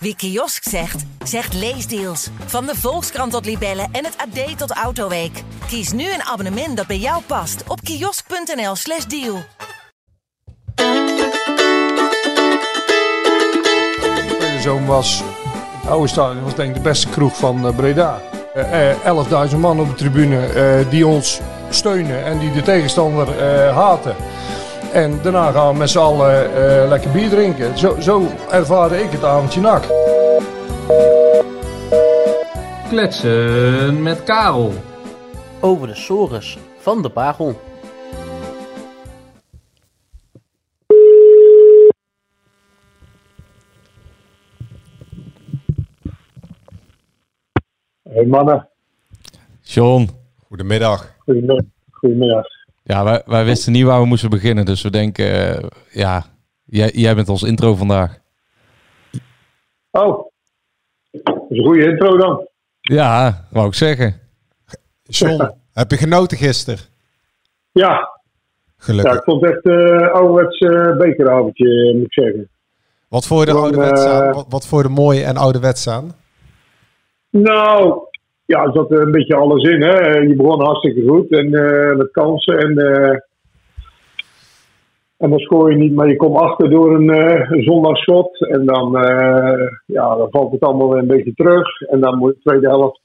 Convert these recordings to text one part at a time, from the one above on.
Wie kiosk zegt, zegt leesdeals. Van de Volkskrant tot Libellen en het AD tot Autoweek. Kies nu een abonnement dat bij jou past op kiosk.nl/slash deal. Mijn zoon was, het oude stadion was denk ik de beste kroeg van eh, Breda. Eh, eh, 11.000 man op de tribune eh, die ons steunen en die de tegenstander eh, haten. En daarna gaan we met z'n allen eh, lekker bier drinken. Zo, zo ervaarde ik het avondje nak. Kletsen met Karel. over de sores van de Bagel. Hey mannen, John, Goedemiddag. goedemiddag. goedemiddag. Ja, wij, wij wisten niet waar we moesten beginnen. Dus we denken, eh, ja, jij, jij bent ons intro vandaag. Oh, dat is een goede intro dan. Ja, wou ik zeggen. John, heb je genoten gisteren? Ja, ja Gelukkig. ik vond het echt een ouderwets eh, bekeravondje, moet ik zeggen. Wat voor de Gewoon, ouderwets eh, aan? Wat, wat voor de mooie en ouderwets aan? Nou, ja, zat een beetje alles in. Hè. Je begon hartstikke goed en eh, met kansen. En, eh, en dan scoor je niet, maar je komt achter door een, zondagschot. En dan, ja, dan valt het allemaal weer een beetje terug. En dan moet je de tweede helft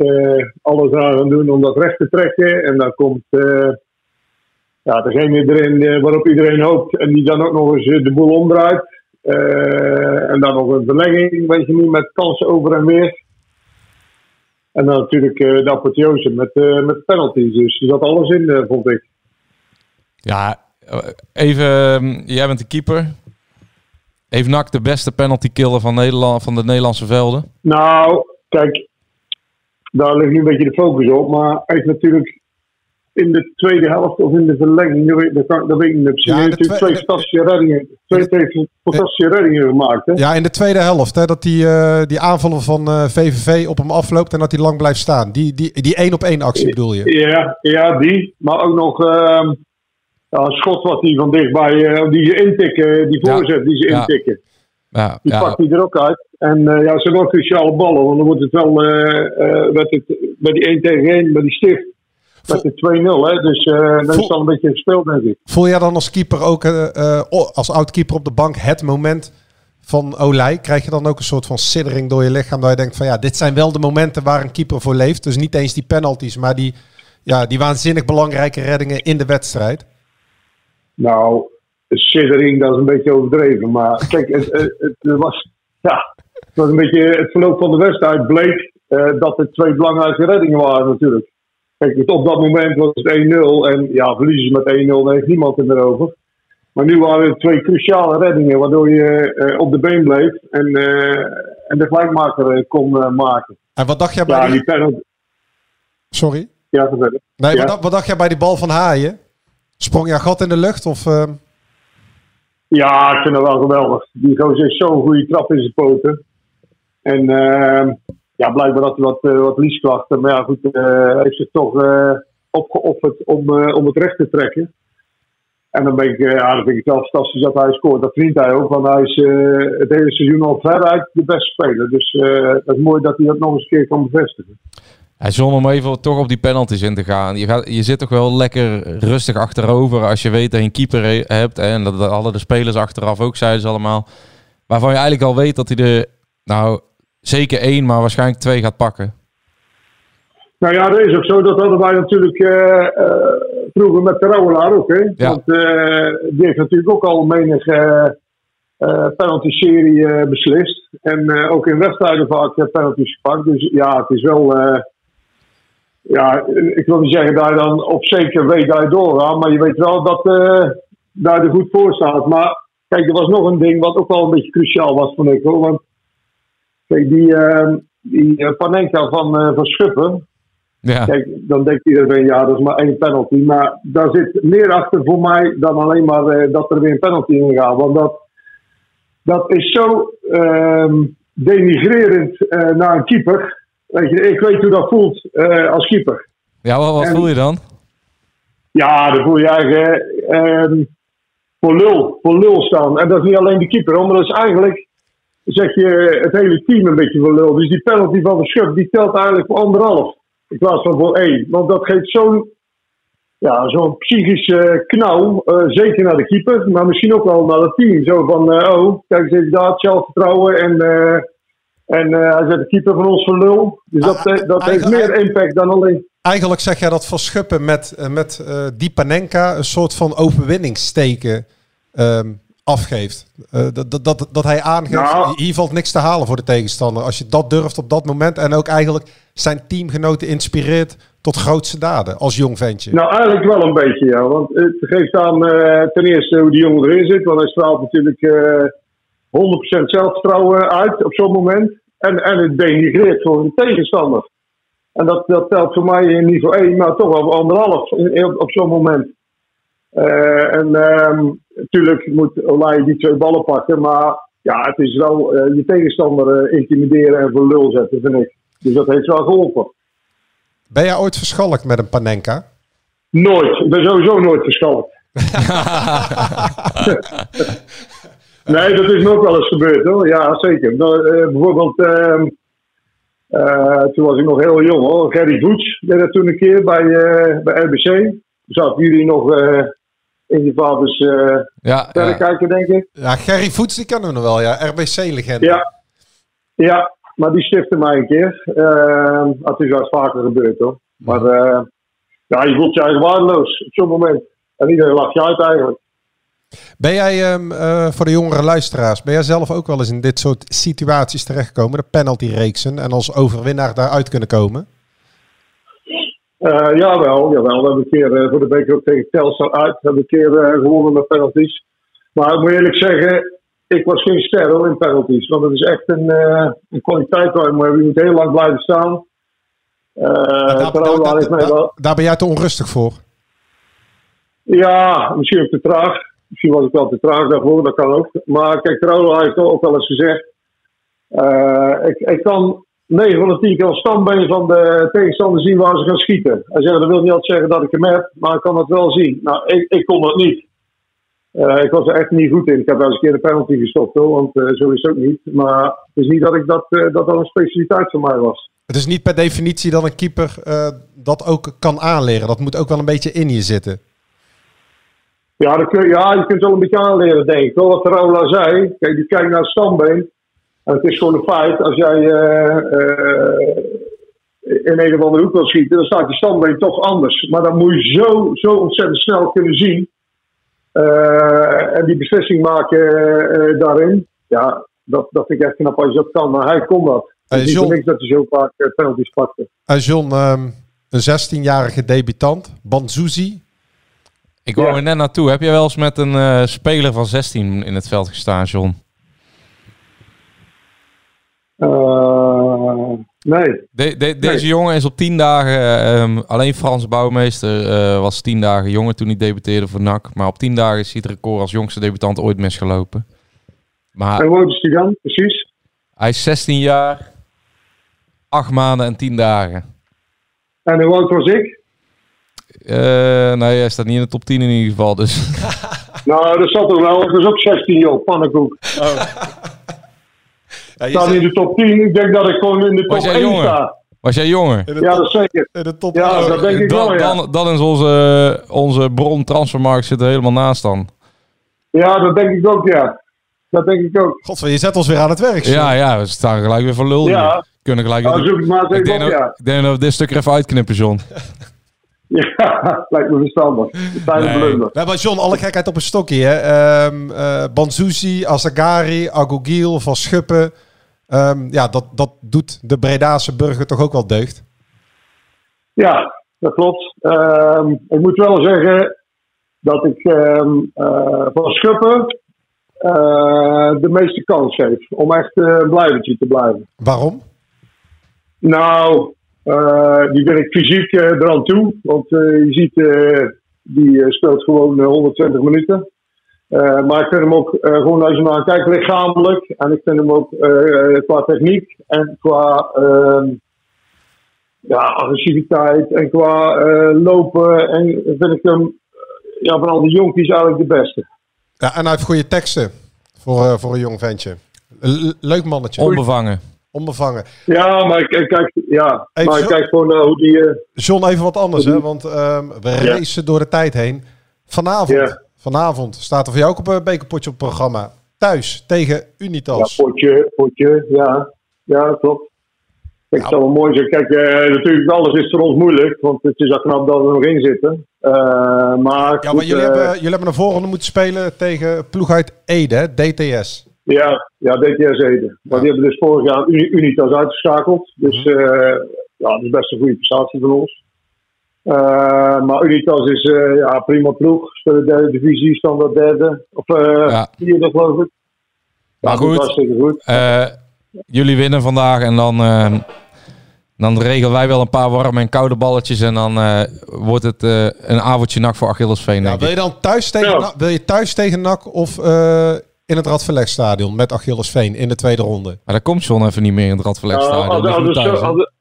alles aan gaan doen om dat recht te trekken. En dan komt ja, degene erin waarop iedereen hoopt. En die dan ook nog eens de boel omdraait. En dan nog een verlenging, weet je niet, met kansen over en weer. En dan natuurlijk eh, de apotheose met, eh met penalties. Dus er zat alles in, eh, vond ik. Ja, even, ehm, jij bent de keeper. Heeft NAC de beste penalty killer van, Nederland, van de Nederlandse velden? Nou, kijk, daar ligt nu een beetje de focus op. Maar hij heeft natuurlijk in de tweede helft of in de verlenging, dat weet, dat weet ik niet precies. Ja, hij heeft twee twe- fantastische reddingen, twee, twee fantastische reddingen gemaakt. Hè? Ja, in de tweede helft. Hè, dat die, eh, die aanvallen van eh, VVV op hem afloopt en dat hij lang blijft staan. Die, die, die één op één actie bedoel je? Ja, ja, die. Maar ook nog ehm, een schot wat hij van dichtbij, eh, die ze intikken, die Ja. voorzet die ze intikken. Ja, Die ja, pakt hij er ook uit. En eh, ja, ze zijn wel cruciale ballen, want dan wordt het wel eh, eh, met, het, met die 1 tegen 1, met die stift, met de 2-0. Hè? Dus eh dan is al een beetje gespeeld, denk ik. Voel jij dan als keeper ook, eh, eh, als oud-keeper op de bank, het moment van Olij? Krijg je dan ook een soort van siddering door je lichaam dat je denkt van ja, dit zijn wel de momenten waar een keeper voor leeft. Dus niet eens die penalties, maar die, ja, die waanzinnig belangrijke reddingen in de wedstrijd. Nou, siddering, dat is een beetje overdreven. Maar kijk, het, het, het was, ja, het was een beetje het verloop van de wedstrijd bleek dat het twee belangrijke reddingen waren natuurlijk. Kijk, het- op dat moment was het 1-0 en ja, verliezen ze met 1-0, daar heeft niemand het meer over. Maar nu waren het twee cruciale reddingen, waardoor je eh, op de been bleef en, eh, en de gelijkmaker eh, kon maken. En wat dacht jij bij Ja, die... penalty. Sorry? Ja, verder. Nee, Ja. wat, dacht- wat dacht jij bij die bal van Haaien? Sprong je gat in de lucht of... Ja, ik vind dat wel geweldig. Die gozer heeft zo'n goede trap in zijn poten. En ehm, ja, blijkbaar had hij wat, eh, wat liesklachten. Maar ja, goed, eh, heeft zich toch eh, opgeofferd om, om het recht te trekken. En dan ben ik, ja, dan vind ik het wel fantastisch dat hij scoort. Dat vriend hij ook, want hij is het hele seizoen al veruit de beste speler. Dus eh dat is mooi dat hij dat nog eens een keer kan bevestigen. Hij zon om even toch op die penalties in te gaan. Je, gaat, je zit toch wel lekker rustig achterover als je weet dat je een keeper he- hebt. Hè, en dat hadden de spelers achteraf ook, zeiden ze allemaal. Waarvan je eigenlijk al weet dat hij er, nou, zeker één, maar waarschijnlijk twee gaat pakken. Nou ja, dat is ook zo. Dat hadden wij natuurlijk eh, eh, vroeger met de Rauwelaar ook. Hè? Ja. Want eh, die heeft natuurlijk ook al menig penalty-serie beslist. En ook in wedstrijden vaak penalties gepakt. Dus ja, het is wel... ja, ik wil niet zeggen dat je dan op zeker weet dat je doorgaat. Maar je weet wel dat dat je er goed voor staat. Maar kijk, er was nog een ding wat ook wel een beetje cruciaal was, vond ik. Hoor. Want kijk, die, eh, die eh, Panenka van, eh, van Schuppen... Ja, Kijk, dan denkt iedereen, ja, dat is maar één penalty. Maar daar zit meer achter voor mij dan alleen maar eh, dat er weer een penalty in gaat. Want dat, dat is zo ehm, denigrerend naar een keeper. Weet je, ik weet hoe dat voelt als keeper. ja wat, wat En- voel je dan? Ja, dan voel je eigenlijk ehm, voor lul, voor lul staan. En dat is niet alleen de keeper, hoor, maar dat is eigenlijk zet je het hele team een beetje voor lul. Dus die penalty van de Schub, die telt eigenlijk voor anderhalf. In plaats van voor één. Want dat geeft zo'n ja, zo'n psychische knauw. eh, zeker naar de keeper, maar misschien ook wel naar het team. Zo van, eh, oh, kijk eens even daar, zelfvertrouwen. En, eh, en hij zet de keeper van ons voor lul. Dus dat, Ah, dat heeft meer impact dan alleen... Eigenlijk zeg jij dat Van Schuppen met, met die Panenka een soort van overwinningsteken ehm, afgeeft. Eh, dat, dat, dat, dat hij aangeeft, Nou. hier valt niks te halen voor de tegenstander. Als je dat durft op dat moment en ook eigenlijk zijn teamgenoten inspireert tot grootste daden als jong ventje. Nou, eigenlijk wel een beetje, ja. Want het geeft aan eh, ten eerste hoe die jongen erin zit. Want hij straalt natuurlijk eh 100% zelfvertrouwen uit op zo'n moment. En, en het denigreert voor de tegenstander. En dat, dat telt voor mij in niveau 1, maar toch wel anderhalf in- op zo'n moment. Eh, en ehm, natuurlijk moet Olij die twee ballen pakken. Maar ja, het is wel eh, je tegenstander eh, intimideren en voor lul zetten, vind ik. Dus dat heeft wel geholpen. Ben jij ooit verschalkt met een Panenka? Nooit. Ik ben sowieso nooit verschalkt. nee, dat is me ook wel eens gebeurd hoor. Ja, zeker. Nou, bijvoorbeeld, ehm, eh, toen was ik nog heel jong hoor. Gerry Voets deed dat toen een keer bij, bij RBC. Zaten jullie nog in je vaders eh Ja, verrekijker, denk ik. Ja, Gerry Voets, die kennen we nog wel, ja. RBC-legende. Ja. ja, maar die stifte mij een keer. Uh, dat is wel vaker gebeurd hoor. Maar eh, ja, je voelt je eigen waardeloos op zo'n moment. En iedereen lacht je uit eigenlijk. Ben jij, ehm, eh, voor de jongere luisteraars, ben jij zelf ook wel eens in dit soort situaties terechtgekomen? De penalty-reeksen en als overwinnaar daaruit kunnen komen? Eh jawel, jawel. We hebben een keer eh, voor de beker ook tegen Telstar uit. We hebben een keer eh, gewonnen met penalties. Maar ik moet eerlijk zeggen, ik was geen ster hoor, in penalties. Want het is echt een, een kwaliteit waar je moet hebben. Je moet heel lang blijven staan. Daar, daar- ben jij te onrustig voor. Ja, misschien ook te traag. Misschien was ik wel te traag daarvoor, dat kan ook. Maar kijk, Carola heeft ook wel eens gezegd. eh, ik, ik kan 9 van de 10 keer als stambeen van de tegenstander zien waar ze gaan schieten. Hij zegt, dat wil niet altijd zeggen dat ik hem heb, maar ik kan het wel zien. Nou, ik, ik kon dat niet. Eh, ik was er echt niet goed in. Ik heb wel eens een keer de penalty gestopt hoor, want eh, zo is het ook niet. Maar het is niet dat ik dat, eh, dat, dat een specialiteit van mij was. Het is niet per definitie dat een keeper dat ook kan aanleren. Dat moet ook wel een beetje in je zitten. Ja, dat kun, ja, je kunt wel een beetje aanleren, denk ik. Wel wat Raula zei. Kijk, die kijkt naar het stambeen. En het is gewoon een feit. Als jij eh, eh, in een of andere hoek wil schieten, dan staat je stambeen toch anders. Maar dan moet je zo, zo ontzettend snel kunnen zien. eh, en die beslissing maken eh, daarin. Ja, dat, dat vind ik echt knap als je dat kan. Maar hij kon dat. Hey, niet John. niks dat hij zo vaak penalties pakte. En John, ehm, een 16-jarige debutant, Banzuzi. Ik wou Ja. er net naartoe. Heb je wel eens met een eh, speler van 16 in het veld gestaan, John? Eh, nee. De, de- deze Nee. jongen is op 10 dagen, ehm, alleen Frans Bouwmeester eh, was 10 dagen jonger toen hij debuteerde voor NAC. Maar op 10 dagen is hij het record als jongste debutant ooit misgelopen. Maar En hoe oud is die dan? Precies. hij is 16 jaar, 8 maanden en 10 dagen. En hoe oud was ik? Eh, nee, hij staat niet in de top 10 in ieder geval. Dus Nou, dat zat er wel. Ik was ook 16 joh, pannenkoek. Ja, Ik sta in de top 10. Ik denk dat ik gewoon in de top Was jij 1 jonger? sta. was jij jonger? in de Ja, top, dat is zeker. in de top Ja, dat denk ik dan, wel, ja. dan, dan is onze, onze bron transfermarkt zit er helemaal naast dan. Ja, dat denk ik ook, ja. Dat denk ik ook. God, je zet ons weer aan het werk. Ja, ja, we staan gelijk weer voor lul. hier. Kunnen gelijk Nou, zoek het maar eens ik, denk op, dat, ja. ik denk dat we dit stuk er even uitknippen, John. Ja, lijkt me verstandig. Zijn Nee. een blunder. Hebben John, alle gekheid op een stokje. Hè? Ehm eh, Banzuzi, Azagari, Agogiel, Van Schuppen. Ehm, ja, dat, dat doet de Bredase burger toch ook wel deugd. Ja, dat klopt. Ehm, ik moet wel zeggen dat ik ehm, eh, van Schuppen eh, de meeste kans geef om echt eh, een blijvertje te blijven. Waarom? Nou, die ben ik fysiek eh, eraan toe. Want eh, je ziet, eh, die eh, speelt gewoon eh, 120 minuten. Eh, maar ik vind hem ook, eh, gewoon als je naar kijkt, lichamelijk. En ik vind hem ook eh, qua techniek en qua ehm, ja, agressiviteit en qua eh, lopen. En vind ik hem eh, ja, van al die jonkies eigenlijk de beste. Ja, en hij heeft goede teksten voor, eh, voor een jong ventje. L- leuk mannetje. Onbevangen. Onbevangen. Ja, maar ik, ik kijk, ja, Even maar ik kijk gewoon naar hoe die... eh, John, even wat anders, hè? Want ehm, we Ja. racen door de tijd heen. Vanavond, Ja. vanavond staat er voor jou ook op een bekerpotje op het programma. Thuis tegen ja, Unitas. potje, potje, ja. Ja, klopt. Ik Ja. zou wel mooi zijn. Kijk, eh, natuurlijk, alles is voor ons moeilijk. Want het is al knap dat we er nog in zitten. Eh, maar ja, maar jullie, eh, hebben, jullie hebben een voorronde moeten spelen tegen ploeg uit Ede? DTS. Ja, ja DTS Ede. Maar die hebben dus vorig jaar Uni- Unitas uitgeschakeld. Dus Mhm. eh, ja, dat is best een goede prestatie van ons. Eh, maar Unitas is eh, ja, prima ploeg. Spelen derde divisie, standaard derde. Of eh Ja. vierde geloof ik. Maar goed. Hartstikke goed. Eh, jullie winnen vandaag en dan, eh, dan regelen wij wel een paar warme en koude balletjes. En dan eh, wordt het eh, een avondje nak voor Achillesveen, Ja, wil, je dan thuis tegen, Ja. Wil je thuis tegen NAC of eh, in het Radverlegstadion met Achillesveen in de tweede ronde? Maar daar komt John even niet meer in het Radverlegstadion. als, dus als, het thuis, zo, hè. als, het,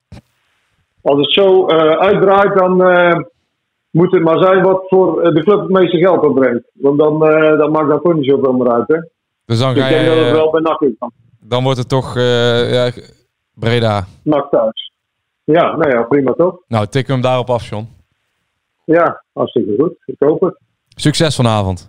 als het zo eh, uitdraait, dan eh, moet het maar zijn wat voor eh, de club het meeste geld opbrengt. Want dan, eh, dan maakt dat toch niet zoveel meer uit. Hè? Dus dan, Ik ga denk dat het je, wel bij NAC is dan. dan wordt het toch eh, ja, Breda. NAC thuis. Ja, nou ja, prima toch? Nou, tikken we hem daarop af, John. Ja, hartstikke goed. Ik hoop het. Succes vanavond.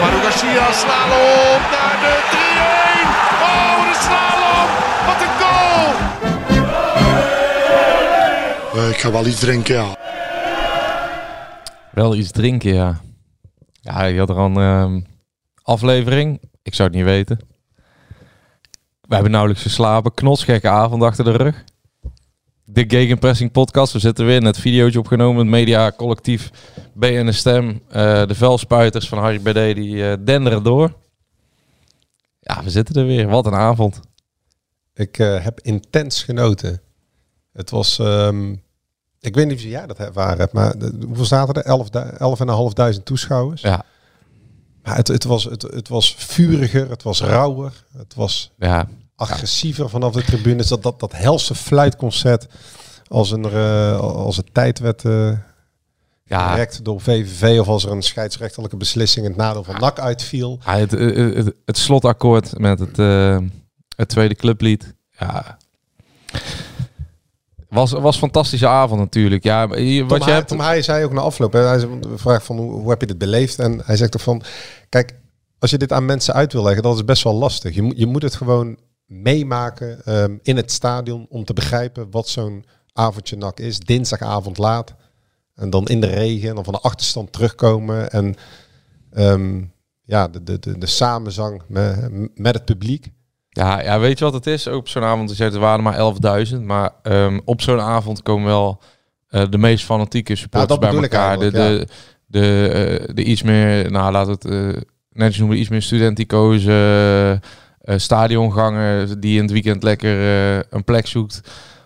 Manu Garcia, slalom naar de 3-1. Oh, de slalom. Wat een goal. ik ga wel iets drinken, ja. Wel iets drinken, ja. Ja, je had er een ehm, aflevering. Ik zou het niet weten. We hebben nauwelijks geslapen. Knotsgekke avond achter de rug. De Gegenpressing podcast. We zitten weer net videootje opgenomen. Het media collectief BN Stem. Eh, de vuilspuiters van Harry BD die eh, denderen door. Ja, we zitten er weer. Wat een avond. Ik eh, heb intens genoten. Het was, ehm, ik weet niet of jij dat ervaren hebt, maar de- hoeveel zaten er? 11 11.500 toeschouwers. Ja, Maar het, het, was, het, het was vuriger, het was rauwer, het was ja. Agressiever vanaf de tribunes. Dat, dat, dat helse fluitconcert als, een, eh, als het tijd werd eh ja. gerekt door VVV of als er een scheidsrechterlijke beslissing in het nadeel van NAC uitviel. Ja, het, het, het, het slotakkoord met het, eh, het tweede clublied. Ja. Was, was een fantastische avond natuurlijk. Ja, maar je- Tom, wat je hij, hebt... Tom Hij zei ook na afloop, hè, hij vraagt van hoe, hoe heb je dit beleefd? En hij zegt toch van, kijk, als je dit aan mensen uit wil leggen, dat is best wel lastig. Je, moet je moet het gewoon meemaken ehm, in het stadion om te begrijpen wat zo'n avondje nak is. Dinsdagavond laat. En dan in de regen en dan van de achterstand terugkomen. En ehm, ja, de, de, de, de samenzang met, met het publiek. Ja, ja, weet je wat het is? Ook op zo'n avond, je zegt, er waren maar 11.000. Maar ehm, op zo'n avond komen wel eh, de meest fanatieke supporters Ja, bij elkaar. De, de, de, eh, de iets meer, nou laat het eh, netjes noemen, iets meer studentico's, eh, eh, stadionganger die in het weekend lekker eh, een plek zoekt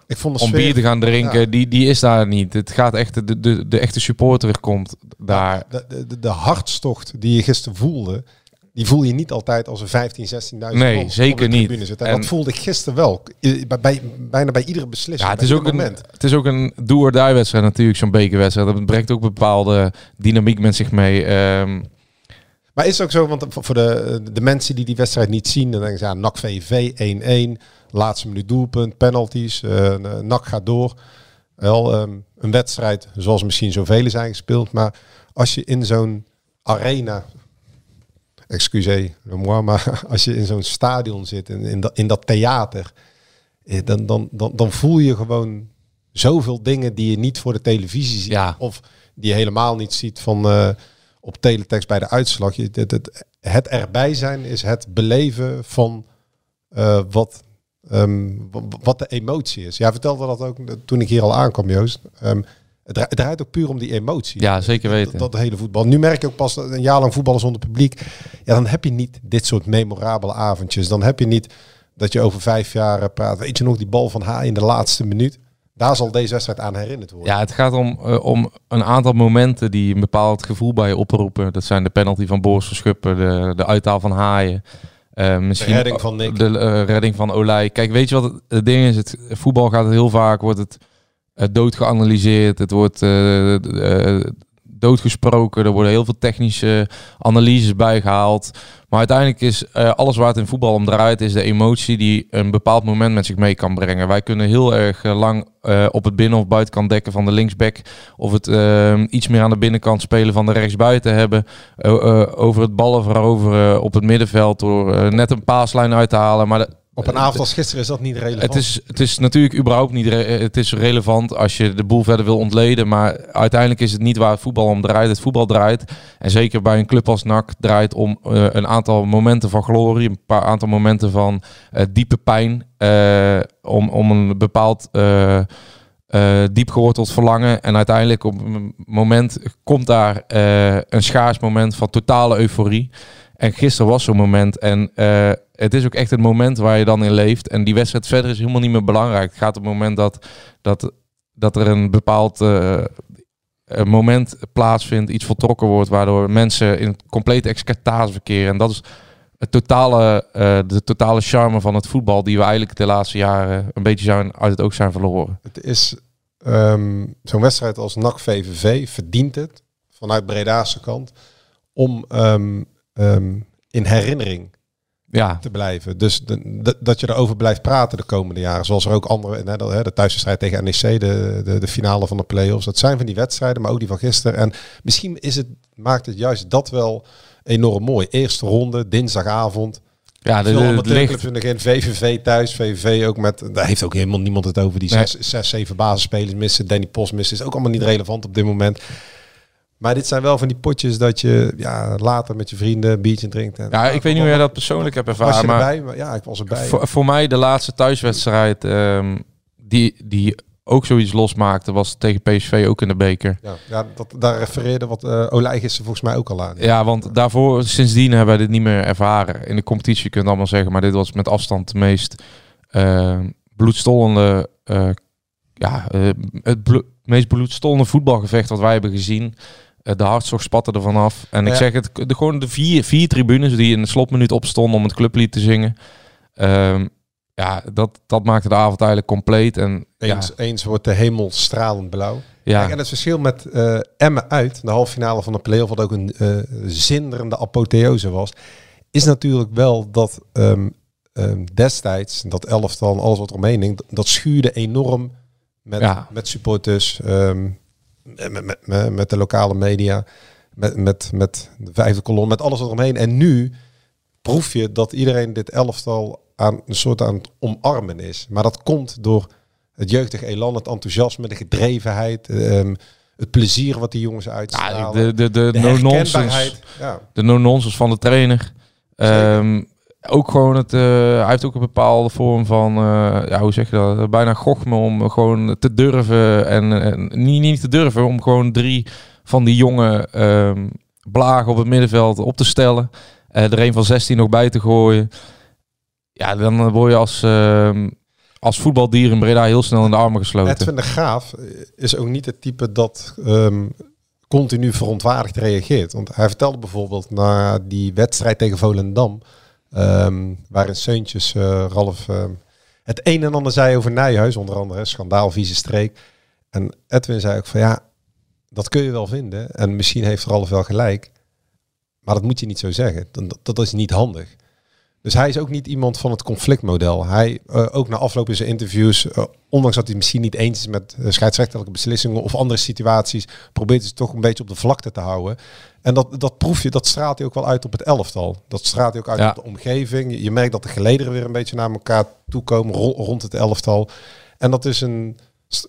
Ik vond om sfeer- bier te gaan drinken, Ja. die, die is daar niet. Het gaat echt, de, de, de echte supporter komt daar. De, de, de, hartstocht die je gisteren voelde, die voel je niet altijd als er 15, 16.000 Nee, zeker niet. En, En- dat voelde ik gisteren wel. Bij, bij, bijna bij iedere beslissing. Ja, het is, ook ieder een, moment. het is ook een do-or-die wedstrijd natuurlijk, zo'n bekerwedstrijd. Dat brengt ook bepaalde dynamiek met zich mee. Ehm, Maar is het ook zo, want voor de, de mensen die die wedstrijd niet zien, dan denken ze, ja, NAC VV 1-1, laatste minuut doelpunt, penalties, eh NAC gaat door. Wel ehm, een wedstrijd zoals misschien zoveel zijn gespeeld, maar als je in zo'n arena, excusez moi, maar als je in zo'n stadion zit, in, in, dat, in dat theater, eh, dan, dan, dan, dan voel je gewoon zoveel dingen die je niet voor de televisie ziet. Ja. Of die je helemaal niet ziet van eh, op teletext bij de uitslag. Je, het, het, het erbij zijn is het beleven van eh, wat, ehm, wat de emotie is. Jij vertelde dat ook toen ik hier al aankwam, Joost. Ehm, Het dra- het draait ook puur om die emotie. Ja, zeker weten. Dat, dat hele voetbal. Nu merk je ook pas een jaar lang voetballen zonder publiek. Ja, dan heb je niet dit soort memorabele avondjes. Dan heb je niet dat je over vijf jaar eh, praat. Weet je nog die bal van H in de laatste minuut? Daar zal deze wedstrijd aan herinnerd worden. Ja, het gaat om, eh, om een aantal momenten die een bepaald gevoel bij je oproepen. Dat zijn de penalty van Boris Verschuppen, de, de uithaal van Haaien. eh, misschien De redding van Nick. De eh, redding van Olij. Kijk, weet je wat het, het ding is? Het voetbal gaat heel vaak, wordt het dood geanalyseerd. Het wordt doodgesproken. Er worden heel veel technische analyses bijgehaald. Maar uiteindelijk is eh, alles waar het in voetbal om draait, is de emotie die een bepaald moment met zich mee kan brengen. Wij kunnen heel erg eh, lang eh, op het binnen- of buitenkant dekken van de linksback. Of het iets meer aan de binnenkant spelen van de rechtsbuiten hebben. Over het ballen veroveren op het middenveld door net een paaslijn uit te halen. Maar de- Op een avond als gisteren is dat niet relevant. het is, het is natuurlijk überhaupt niet is relevant als je de boel verder wil ontleden. Maar uiteindelijk is het niet waar het voetbal om draait. Het voetbal draait, en zeker bij een club als NAC, draait om eh, een aantal momenten van glorie. Een paar aantal momenten van eh, diepe pijn. eh, om, om een bepaald eh, eh, diep geworteld verlangen. En uiteindelijk op een moment komt daar eh, een schaars moment van totale euforie. En gisteren was zo'n moment. En eh, het is ook echt het moment waar je dan in leeft. En die wedstrijd verder is helemaal niet meer belangrijk. Het gaat op het moment dat, dat, dat er een bepaald eh, moment plaatsvindt, iets voltrokken wordt, waardoor mensen in complete extase verkeren. En dat is het totale, eh, de totale charme van het voetbal, die we eigenlijk de laatste jaren een beetje zijn, uit het oog zijn verloren. Het is ehm, zo'n wedstrijd als NAC VVV verdient het vanuit Breda's kant om ehm, ehm, in herinnering Ja. te blijven. Dus de- de- dat je erover blijft praten de komende jaren. Zoals er ook andere, hè, dat- hè, de thuiswedstrijd tegen NEC, de, de, de finale van de play-offs. Dat zijn van die wedstrijden, maar ook die van gisteren. En misschien is het, maakt het juist dat wel enorm mooi. Eerste ronde, dinsdagavond. Ja, de- de- amateurclubs ligt- in de begin. VVV thuis, VVV ook met... Daar heeft ook helemaal niemand het over. Die Nee. zes, zes, zeven basisspelers missen. Danny Post missen. Is ook allemaal niet relevant op dit moment. Maar dit zijn wel van die potjes dat je ja, later met je vrienden een biertje drinkt. En, Ja, ik weet niet hoe jij dat persoonlijk hebt Was ervaren. je maar erbij? Maar ja, ik was erbij. Voor, voor mij de laatste thuiswedstrijd ehm, die, die ook zoiets losmaakte, was tegen PSV ook in de beker. Ja, ja dat, daar refereerde wat uh, Olij gisteren volgens mij ook al aan. Ja, want daarvoor, sindsdien hebben we dit niet meer ervaren. In de competitie kun je allemaal zeggen, maar dit was met afstand de meest uh, bloedstollende, uh, ja, uh, het blo meest bloedstollende voetbalgevecht wat wij hebben gezien. Uh, de hartstocht spatte er vanaf. En ja. ik zeg het, de, gewoon de vier, vier tribunes die in de slotminuut opstonden om het clublied te zingen. Uh, ja, dat, dat maakte de avond eigenlijk compleet. En, eens, ja. eens wordt de hemel stralend blauw. Ja. Kijk, en het verschil met uh, Emmen uit, de halve finale van de play-off, wat ook een uh, zinderende apotheose was, is natuurlijk wel dat um, um, destijds, dat elftal alles wat er omheen hing, dat schuurde enorm met, ja. met supporters, um, met, met, met, met, de lokale media, met, met, met de vijfde kolom, met alles wat er omheen. En nu proef je dat iedereen dit elftal aan een soort aan het omarmen is. Maar dat komt door het jeugdige elan, het enthousiasme, de gedrevenheid, um, het plezier wat die jongens uitstralen. Ja, de de, de, de no-nonsense ja. de no-nonsense van de trainer. Um, ook gewoon het, uh, hij heeft ook een bepaalde vorm van, uh, ja, hoe zeg je dat, bijna gochme om gewoon te durven en, niet, niet te durven, om gewoon drie van die jonge um, blagen op het middenveld op te stellen. Uh, er een van 16 nog bij te gooien. Ja, dan word je als, uh, als voetbaldier in Breda heel snel in de armen gesloten. Edwin de Graaf is ook niet het type dat um, continu verontwaardigd reageert. Want hij vertelde bijvoorbeeld na die wedstrijd tegen Volendam, um, waarin Seuntjes, uh, Ralf, um, het een en ander zei over Nijhuis, onder andere, schandaal, vieze streek. En Edwin zei ook van ja, dat kun je wel vinden. En misschien heeft Ralf wel gelijk. Maar dat moet je niet zo zeggen. Dat, dat is niet handig. Dus hij is ook niet iemand van het conflictmodel. Hij, uh, ook na afloop in zijn interviews, uh, ondanks dat hij misschien niet eens is met uh, scheidsrechtelijke beslissingen of andere situaties, probeert hij toch een beetje op de vlakte te houden. En dat, dat proef je, dat straalt hij ook wel uit op het elftal. Dat straalt hij ook uit ja. op de omgeving. Je, merkt dat de gelederen weer een beetje naar elkaar toe komen ro rond het elftal. En dat is een,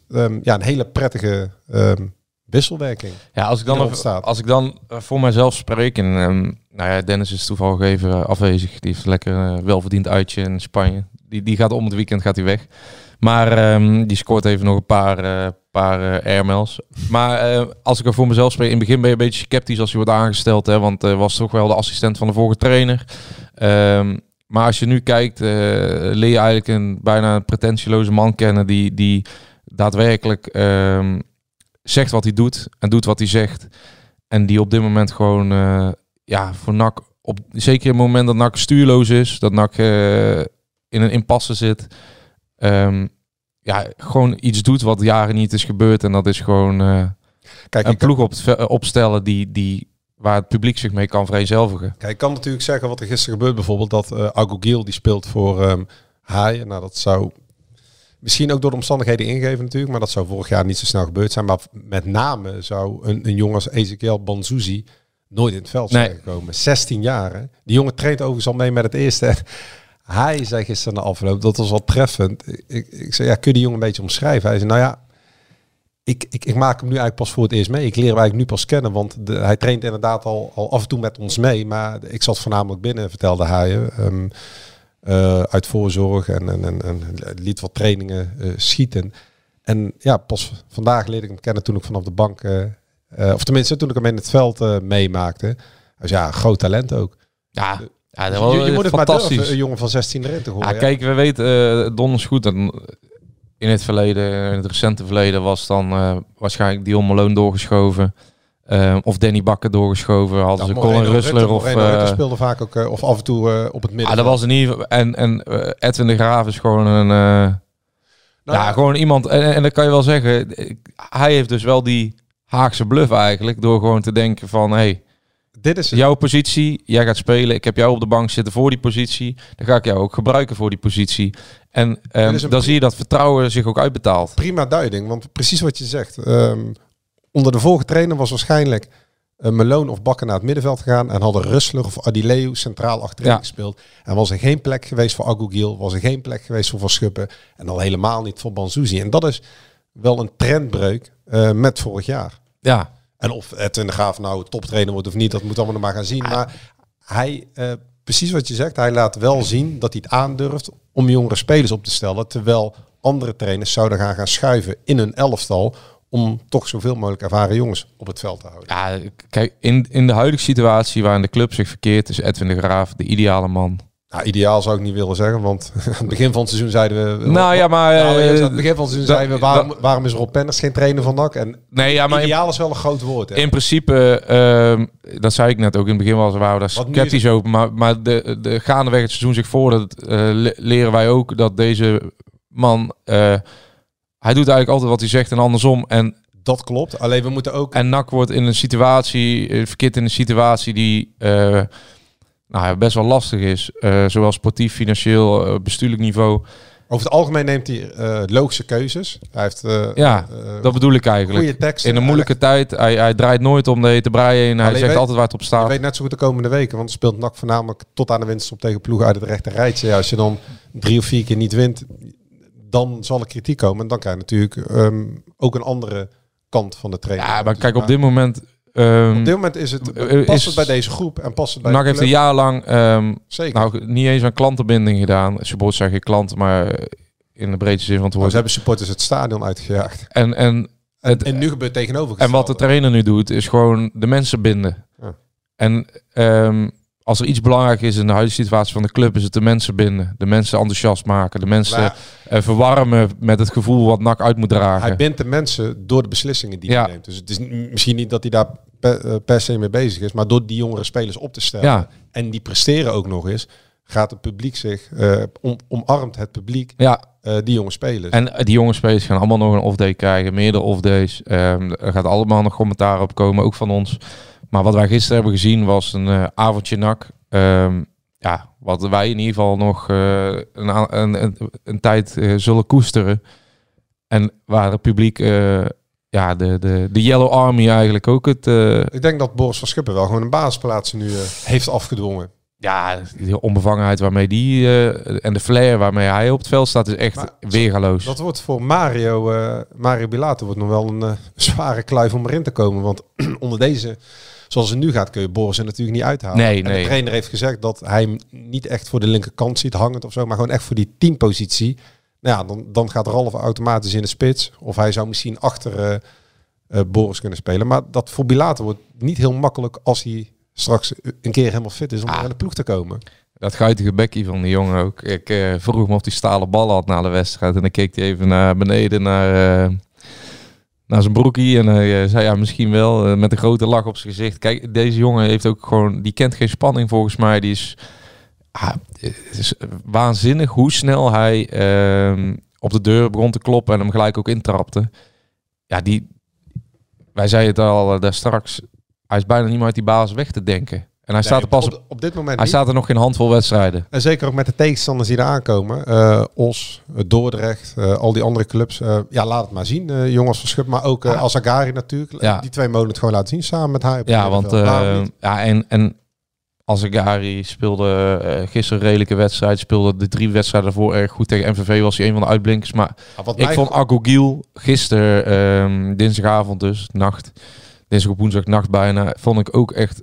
um, ja, een hele prettige um, wisselwerking. Ja, als ik dan, als ik dan voor mijzelf spreek, en um, nou ja, Dennis is toevallig even uh, afwezig. Die heeft lekker uh, welverdiend uitje in Spanje. Die, die gaat om het weekend gaat hij weg. Maar um, die scoort even nog een paar, uh, paar eh airmails. Maar eh, als ik er voor mezelf spreek, in het begin ben je een beetje sceptisch als je wordt aangesteld. Hè, want hij was toch wel de assistent van de vorige trainer. Ehm, maar als je nu kijkt, eh, leer je eigenlijk een bijna pretentieloze man kennen die, die daadwerkelijk ehm, zegt wat hij doet en doet wat hij zegt. En die op dit moment gewoon, eh, ja, voor NAC, op, zeker het moment dat NAC stuurloos is, dat NAC eh, in een impasse zit, ehm, ja, gewoon iets doet wat jaren niet is gebeurd. En dat is gewoon eh, Kijk, een ploeg op het ve- opstellen die, die, waar het publiek zich mee kan vereenzelvigen. Kijk, ik kan natuurlijk zeggen wat er gisteren gebeurt. Bijvoorbeeld dat eh Agogiel die speelt voor ehm Haaien. Nou, dat zou misschien ook door de omstandigheden ingeven natuurlijk. Maar dat zou vorig jaar niet zo snel gebeurd zijn. Maar met name zou een, een jongen als Ezekiel Banzuzi nooit in het veld zijn Nee. gekomen. 16 jaar. Hè? Die jongen traint overigens al mee met het eerste. Hij zei gisteren na afloop, dat was wel treffend. Ik, ik zei, ja, kun je die jongen een beetje omschrijven? Hij zei, nou ja, ik, ik, ik maak hem nu eigenlijk pas voor het eerst mee. Ik leer hem eigenlijk nu pas kennen, want de, hij traint inderdaad al, al af en toe met ons mee. Maar ik zat voornamelijk binnen, vertelde hij. eh, uit voorzorg en, en, en, en liet wat trainingen eh, schieten. En ja, pas vandaag leerde ik hem kennen toen ik vanaf de bank, eh, eh, of tenminste toen ik hem in het veld eh, meemaakte. Dus ja, groot talent ook. Ja, ja dat je, was je moet het maar fantastisch. durven, een jongen van 16 erin te gooien. Ja, kijk, we weten, eh Don is goed. En in het verleden, in het recente verleden, was dan eh, waarschijnlijk Dion Malone doorgeschoven. Eh, of Danny Bakker doorgeschoven. Hadden ze Colin Russler of... Eh, speelde vaak ook, eh, of af en toe eh, op het midden. Ah, dat was in ieder geval. En, en eh, Edwin de Graaf is gewoon een. eh, Nou ja, gewoon iemand. En, en dat kan je wel zeggen. Hij heeft dus wel die Haagse bluff eigenlijk. Door gewoon te denken van. Hey, Dit is jouw positie. Jij gaat spelen. Ik heb jou op de bank zitten voor die positie. Dan ga ik jou ook gebruiken voor die positie. En ehm, een dan zie je dat vertrouwen zich ook uitbetaalt. prima duiding. Want precies wat je zegt. ehm, onder de vorige trainer was waarschijnlijk uh, Meloon of Bakker naar het middenveld gegaan. En hadden Russler of Adileu centraal achterin Ja. gespeeld. En was er geen plek geweest voor Agogiel. Was er geen plek geweest voor Van Schuppen. En al helemaal niet voor Banzuzi. En dat is wel een trendbreuk eh, met vorig jaar. Ja, En of Edwin de Graaf nou toptrainer wordt of niet, dat moet allemaal nog maar gaan zien. Maar hij, eh, precies wat je zegt, hij laat wel zien dat hij het aandurft om jongere spelers op te stellen. Terwijl andere trainers zouden gaan gaan schuiven in hun elftal om toch zoveel mogelijk ervaren jongens op het veld te houden. ja kijk, in, in de huidige situatie waarin de club zich verkeert, is Edwin de Graaf de ideale man. Nou, ideaal zou ik niet willen zeggen, want aan het begin van het seizoen zeiden we... Nou ja, maar, Nou, eh, eerst aan het begin van het seizoen zeiden we, waarom, waarom is Rob Penners geen trainer van NAC? En Nee, ja, maar in- ideaal is wel een groot woord. Hè? In principe, ehm, dat zei ik net ook in het begin, was, waren we daar sceptisch is over. Maar, maar de, de gaandeweg het seizoen zich voordat, eh, le- leren wij ook dat deze man, eh, hij doet eigenlijk altijd wat hij zegt en andersom. En, Dat klopt, alleen we moeten ook... en NAC wordt in een situatie, eh, verkeerd in een situatie die eh, nou ja, best wel lastig is. Eh, zowel sportief, financieel, eh, bestuurlijk niveau. Over het algemeen neemt hij eh, logische keuzes. Hij heeft Ja, dat bedoel ik eigenlijk. goede teksten. In een moeilijke tijd, hij, hij draait nooit om de hete brei heen. Hij zegt weet- altijd waar het op Je staat. weet net zo goed de komende weken, want het speelt NAC voornamelijk tot aan de winst op tegen ploegen uit het rechte rijtje. Ja, als je dan drie of vier keer niet wint, dan zal er kritiek komen. En dan krijg je natuurlijk ehm, ook een andere kant van de training. Ja, maar Dus, kijk, op dit moment... ehm, op dit moment is het, eh, past is- het bij deze groep en past het bij NAC heeft een jaar lang ehm, Zeker. nou, niet eens aan klantenbinding gedaan. Supporters zijn geen klanten, maar eh, in de breedste zin van het woord. ze hebben supporters het stadion uitgejaagd. En, en, het, En nu gebeurt en tegenovergestelde. wat de trainer nu doet, is gewoon de mensen binden. Ja. En ehm, als er iets belangrijk is in de huidige situatie van de club, is het de mensen binden. De mensen enthousiast maken. De mensen Maar- eh, verwarmen met het gevoel wat NAC uit moet dragen. Hij bindt de mensen door de beslissingen die Ja. hij neemt. Dus het is misschien niet dat hij daar per, eh, per se mee bezig is, maar door die jongere spelers op te stellen Ja. en die presteren ook nog eens, gaat het publiek zich, eh, om, omarmt het publiek ja, die jonge spelers. En die jonge spelers gaan allemaal nog een off-day krijgen, meerdere off-days. Ehm, er gaat allemaal nog commentaar op komen, ook van ons. Maar wat wij gisteren hebben gezien was een eh, avondje nak. Ehm, ja, wat wij in ieder geval nog eh, een, een, een, een tijd eh, zullen koesteren. En waar het publiek, ja, de, de, de Yellow Army eigenlijk ook het... Ik denk dat Boris van Schuppen wel gewoon een basisplaats nu heeft afgedwongen. ja, die onbevangenheid waarmee die en de flair waarmee hij op het veld staat is echt Maar weergaloos. Dat wordt voor Mario, Mario Bilato wordt nog wel een zware kluif om erin te komen. Want onder deze, zoals het nu gaat, kun je Boris er natuurlijk niet uithalen. Nee, en de trainer heeft gezegd dat hij hem niet echt voor de linkerkant ziet hangend of zo, maar gewoon echt voor die teampositie. Nou ja, dan, dan gaat Ralf automatisch in de spits. Of hij zou misschien achter eh, eh, Boris kunnen spelen. Maar dat voor Bilater wordt niet heel makkelijk als hij straks een keer helemaal fit is om Ah. naar de ploeg te komen. Dat guitige bekkie van die jongen ook. Ik eh, vroeg me of hij stalen ballen had na de wedstrijd. En dan keek hij even naar beneden naar, naar zijn broekie. En hij eh, zei ja, misschien wel. eh, met een grote lach op zijn gezicht. Kijk, deze jongen heeft ook gewoon... Die kent geen spanning volgens mij. Die is... ah, is waanzinnig hoe snel hij ehm, op de deur begon te kloppen. En hem gelijk ook intrapte. Ja, die... Wij zeiden het al eh, daar straks. Hij is bijna niet meer uit die basis weg te denken. En hij staat er pas op, dit moment hij niet. staat er nog geen handvol wedstrijden. En zeker ook met de tegenstanders die er aankomen. Eh, Os, eh, Dordrecht, eh, al die andere clubs. Ja, laat het maar zien. jongens van Schub, maar ook eh Azagari natuurlijk. Ja. Die twee mogen het gewoon laten zien samen met hij. Ja, want ja, en, en Azegari speelde gisteren een redelijke wedstrijd. Speelde de drie wedstrijden daarvoor erg goed. Tegen MVV was hij een van de uitblinkers. Maar ik vond Agogiel gisteren, ehm, dinsdagavond dus, nacht. Dinsdag op woensdag nacht bijna. Vond ik ook echt...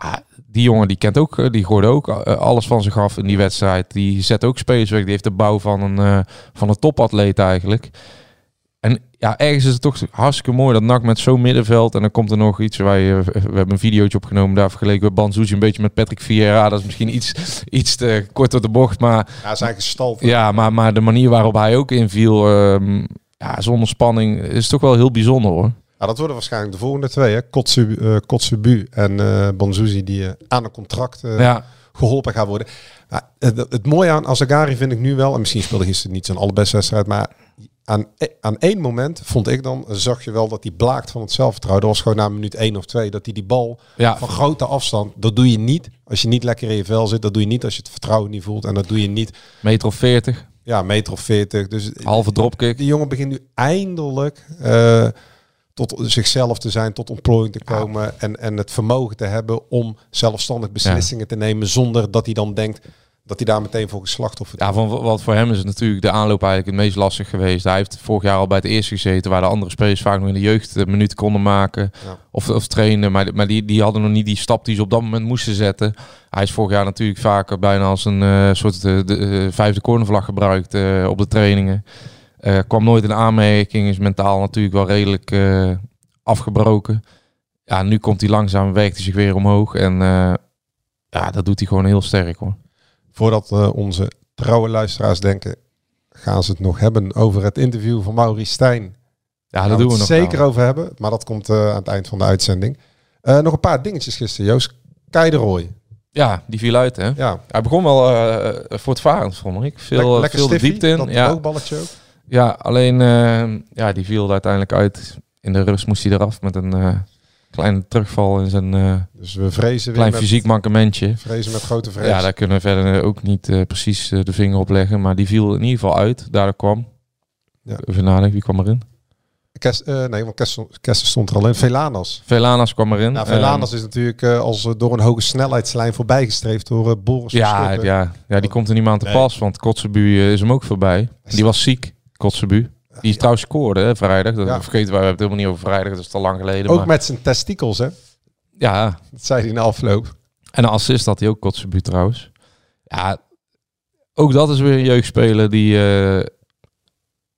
ah, die jongen die kent ook, eh, die gooide ook eh, alles van zich af in die wedstrijd. Die zet ook spelers weg. Die heeft de bouw van een, eh, van een topatleet eigenlijk. En ja, ergens is het toch hartstikke mooi dat NAC met zo'n middenveld. En dan komt er nog iets waar je... We hebben een videootje opgenomen daar vergeleken bij Banzuzi een beetje met Patrick Vieira. Dat is misschien iets, iets te kort door de bocht, maar... Ja, zijn eigen stal. Ja, maar, maar de manier waarop hij ook inviel, ehm, ja, zonder spanning, is toch wel heel bijzonder hoor. Ja, dat worden waarschijnlijk de volgende twee. Hè? Kotsu, eh, Kotsubu en Bonzuzi die eh, aan een contract eh, Ja. geholpen gaan worden. Het, het mooie aan Azagari vind ik nu wel, en misschien speelde gisteren niet zijn allerbeste wedstrijd, maar aan, aan één moment vond ik dan, zag je wel dat hij blaakt van het zelfvertrouwen. Dat was gewoon na minuut één of twee, dat hij die bal Ja. van grote afstand, dat doe je niet als je niet lekker in je vel zit. Dat doe je niet als je het vertrouwen niet voelt. En dat doe je niet, Meter of 40, ja, meter of veertig. Dus halve dropkick. die jongen begint nu eindelijk tot zichzelf te zijn, tot ontplooiing te komen en, en het vermogen te hebben om zelfstandig beslissingen te nemen zonder dat hij dan denkt dat hij daar meteen voor geslacht of Ja, van wat voor hem is het natuurlijk de aanloop eigenlijk het meest lastig geweest. Hij heeft vorig jaar al bij het eerste gezeten, waar de andere spelers vaak nog in de jeugd eh, minuten konden maken Ja. of, of trainen. Maar, maar die, die hadden nog niet die stap die ze op dat moment moesten zetten. Hij is vorig jaar natuurlijk vaker bijna als een eh, soort de, de, eh, vijfde cornervlag gebruikt eh, op de trainingen. Eh, kwam nooit in aanmerking, is mentaal natuurlijk wel redelijk eh, afgebroken. Ja, nu komt hij langzaam, werkt hij zich weer omhoog en eh, ja, dat doet hij gewoon heel sterk hoor. Voordat onze trouwe luisteraars denken, gaan ze het nog hebben over het interview van Maurice Stijn. Ja, we doen we het nog zeker over hebben, maar dat komt aan het eind van de uitzending. Nog een paar dingetjes gisteren, Joost. Kei de Roy. Ja, die viel uit, hè? Ja, Hij begon wel eh voortvarend, vond ik. Veel, Lek- lekker veel stiffie, diepte in. dat Ja, ook. Ja, alleen eh, ja, die viel er uiteindelijk uit. In de rust moest hij eraf met een eh, kleine terugval in zijn eh, Dus we vrezen weer klein met, fysiek mankementje. vrezen met grote vrees. Ja, daar kunnen we verder ook niet eh, precies de vinger op leggen. Maar die viel in ieder geval uit. Daardoor kwam. Ja. Even nadenken, wie kwam erin? Kes, eh, nee, want Kester stond er al in. Velanas. Velanas kwam erin. Nou, Velanas is natuurlijk eh, als door een hoge snelheidslijn voorbijgestreefd door uh, Boris ja, ja, ja, die komt er niet meer aan te Nee. pas. Want Kotzebu eh, is hem ook voorbij. Die was ziek, Kotzebu. Die is trouwens scoorde hè, vrijdag. Dat Ja. vergeten we hebben het helemaal niet over vrijdag. Dat is al lang geleden. Ook maar, met zijn testikels, hè? Ja, Dat zei hij in de afloop. en een assist had hij ook Kotzebu trouwens. Ja, ook dat is weer een jeugdspeler die eh,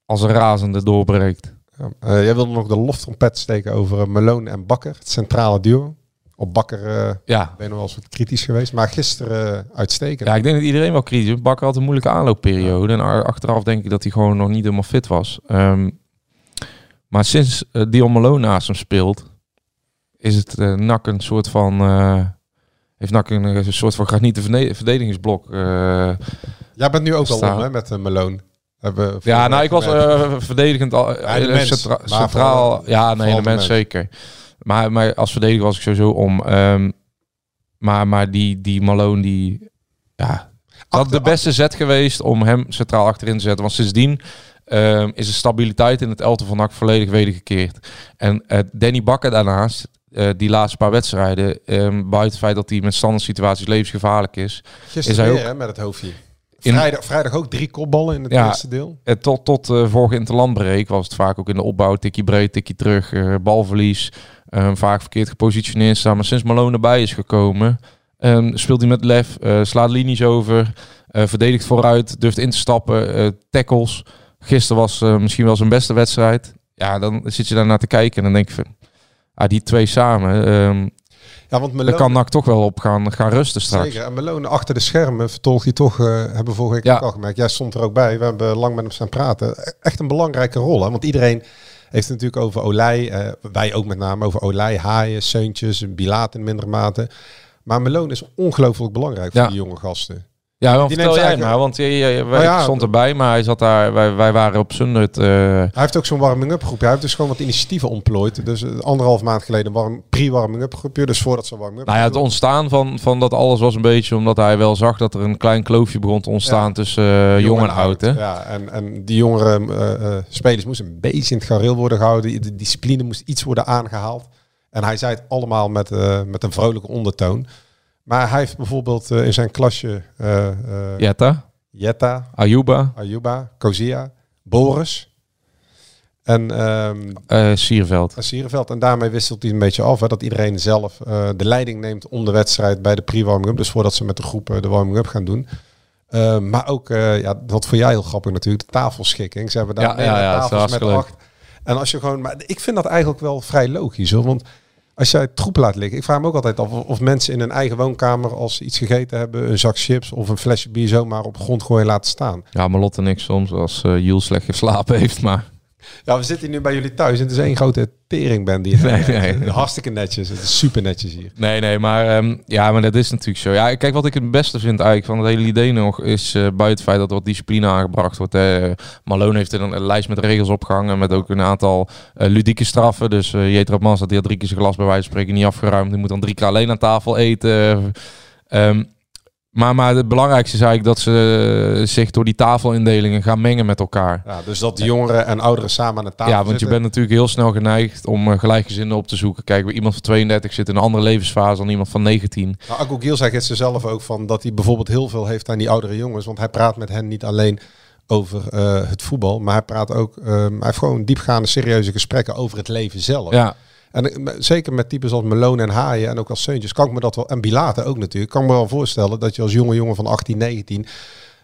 als een razende doorbreekt. Ja, eh, jij wilde nog de loftrompet steken over uh, Malone en Bakker, het centrale duo. Op Bakker uh, Ja. ben je nog wel eens wat kritisch geweest, maar gisteren uh, uitstekend. Ja, ik denk dat iedereen wel kritisch is. Bakker had een moeilijke aanloopperiode. En achteraf denk ik dat hij gewoon nog niet helemaal fit was. Um, maar sinds uh, Dion Malone naast hem speelt, is het uh, NAC een soort van... Heeft NAC een, een, soort van granieten verdedigingsblok. Jij bent nu ook al om hè, met uh, Malone. Hebben ja, nou, ik was verdedigend al, ja, de mens, centra centraal. Ja, nee, de mens, mens zeker. Maar, maar als verdediger was ik sowieso om. Um, maar, maar die, die Malone, die. Ja, dat de beste zet geweest om hem centraal achterin te zetten. Want sindsdien um, is de stabiliteit in het elftal van NAC volledig wedergekeerd. En uh, Danny Bakker daarnaast, uh, die laatste paar wedstrijden, um, buiten het feit dat hij met standaard situaties levensgevaarlijk is, Gisteren is hij weer, ook hè, met het hoofdje. Vrijdag, vrijdag ook drie kopballen in het ja, eerste deel. Uh, tot tot uh, vorige interlandbreek was het vaak ook in de opbouw. Tikkie breed, tikkie terug, balverlies. Um, vaak verkeerd gepositioneerd staan. Maar sinds Malone erbij is gekomen, um, speelt hij met lef, uh, slaat linies over. Eh, verdedigt vooruit, durft in te stappen, eh, tackles. Gisteren was eh, misschien wel zijn beste wedstrijd. Ja, dan zit je daar naar te kijken en dan denk je van... Ah, die twee samen, ehm Ja, want daar Malone, kan NAC toch wel op gaan, gaan rusten straks. Zeker. En Malone achter de schermen vertolkt hij toch, eh, hebben we vorige week Ja. al gemerkt. Jij stond er ook bij. We hebben lang met hem staan praten. E- Echt een belangrijke rol. Hè? Want iedereen heeft het natuurlijk over Olij. eh, wij ook met name over Olij, Haaien, Seuntjes, Bilaat in mindere mate. Maar Malone is ongelooflijk belangrijk voor Ja. die jonge gasten. Ja, dan Die vertel jij eigenlijk- maar, want je, je, wij Oh ja. stond erbij, maar hij zat daar, wij, wij waren op Sundert. eh, Hij heeft ook zo'n warming-up groepje. Hij heeft dus gewoon wat initiatieven ontplooid. Dus eh, anderhalf maand geleden een warm, pre-warming-up groepje. Dus voordat ze warming-up nou ja, het ontstaan van, van dat alles was een beetje omdat hij wel zag dat er een klein kloofje begon te ontstaan tussen eh, jong en oud. Hè? Ja, en, en die jongere eh, eh, spelers moesten een beetje in het gareel worden gehouden. De discipline moest iets worden aangehaald. En hij zei het allemaal met, eh, met een vrolijke ondertoon. Maar hij heeft bijvoorbeeld eh, in zijn klasje eh, Jetta, Jetta, Ayuba, Ayuba, Kozia, Boris en ehm eh Sierveld. Sierenveld. En daarmee wisselt hij een beetje af. Hè, dat iedereen zelf de leiding neemt om de wedstrijd bij de pre-warming-up. Dus voordat ze met de groep eh, de warming-up gaan doen. Maar ook, ja, dat voor jij heel grappig natuurlijk, de tafelschikking. Ze hebben daar Ja, ja, ja, tafels met acht. En als je gewoon, maar ik vind dat eigenlijk wel vrij logisch hoor. Want als jij troep laat liggen, ik vraag me ook altijd af of, mensen in hun eigen woonkamer, als ze iets gegeten hebben, een zak chips of een flesje bier zomaar op grond gooien laten staan. Ja, maar Lotte en ik soms als eh Jules slecht geslapen heeft, maar... Ja, we zitten hier nu bij jullie thuis en het is één grote teringband die Nee, nee. Hartstikke netjes. Het is super netjes hier. Nee, nee, maar, ehm, ja, maar dat is natuurlijk zo. Ja, kijk, wat ik het beste vind eigenlijk van het hele idee nog, is eh, buiten het feit dat er wat discipline aangebracht wordt. Hè. Malone heeft er een, een lijst met regels opgehangen met ook een aantal eh, ludieke straffen. Dus eh Jetro had die had drie keer zijn glas bij wijze van spreken niet afgeruimd. Die moet dan drie keer alleen aan tafel eten. Ehm, maar, maar het belangrijkste is eigenlijk dat ze zich door die tafelindelingen gaan mengen met elkaar. Ja, dus dat de jongeren en ouderen samen aan de tafel Ja, want je bent natuurlijk heel snel geneigd om eh, gelijkgezinden op te zoeken. Kijk, iemand van 32 zit in een andere levensfase dan iemand van 19. Nou, Akko Giel zei gisteren zelf ook van dat hij bijvoorbeeld heel veel heeft aan die oudere jongens. Want hij praat met hen niet alleen over eh, het voetbal, maar hij praat ook, ehm, hij heeft gewoon diepgaande, serieuze gesprekken over het leven zelf. Ja, En zeker met types als Malone en Haaien en ook als Seuntjes kan ik me dat wel, en ook natuurlijk, kan ik me wel voorstellen dat je als jonge jongen van 18, 19,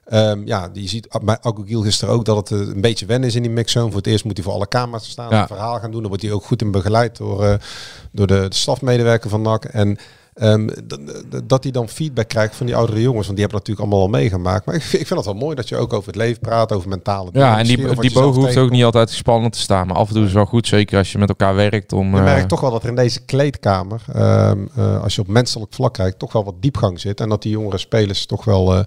ehm, ja, die ziet ah, bij Akko Giel gisteren ook dat het eh, een beetje wennen is in die mixzone. Voor het eerst moet hij voor alle camera's staan, Ja. een verhaal gaan doen. Dan wordt hij ook goed in begeleid door, eh, door de, de stafmedewerker van NAC. En d- dat hij dan feedback krijgt van die oudere jongens, want die hebben natuurlijk allemaal al meegemaakt. Maar ik vind, ik vind het wel mooi dat je ook over het leven praat, over mentale dingen. ja en die, die bogen hoeft ook niet altijd spannend te staan. Maar af en toe is het wel goed, zeker als je met elkaar werkt. Om, Je eh, merkt toch wel dat er in deze kleedkamer, ehm, eh, als je op menselijk vlak kijkt, toch wel wat diepgang zit. En dat die jongere spelers toch wel eh,